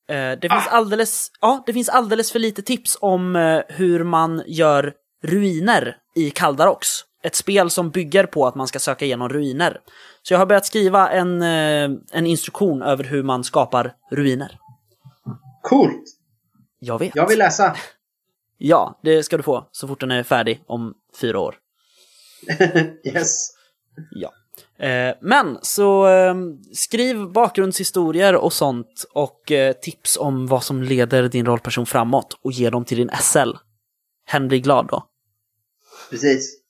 Eh, det, finns alldeles, ja, det finns alldeles för lite tips om eh, hur man gör ruiner i Kaldarox. Ett spel som bygger på att man ska söka igenom ruiner. Så jag har börjat skriva en, eh, en instruktion över hur man skapar ruiner. Coolt! Jag vet. Jag vill läsa. Ja, det ska du få så fort den är färdig om fyra år. yes. Ja. Eh, men så eh, skriv bakgrundshistorier och sånt och eh, tips om vad som leder din rollperson framåt och ge dem till din SL. Hen blir glad då. Precis.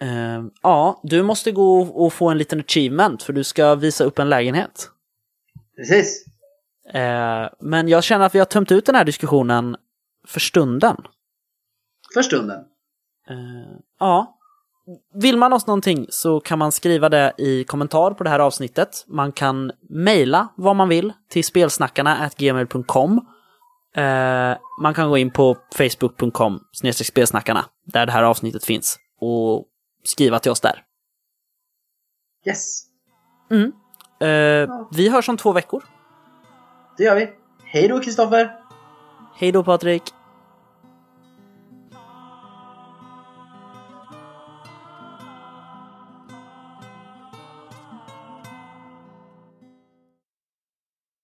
Eh, ja, du måste gå och få en liten achievement för du ska visa upp en lägenhet. Precis. Eh, men jag känner att vi har tömt ut den här diskussionen för stunden. För stunden. Eh, ja. Vill man oss någonting så kan man skriva det i kommentar på det här avsnittet. Man kan mejla vad man vill till spelsnackarna gmail.com. Eh, man kan gå in på facebook.com spelsnackarna där det här avsnittet finns och skriva till oss där. Yes. Eh, vi hörs om två veckor. Det gör vi. Hej då Kristoffer! Hej då Patrik!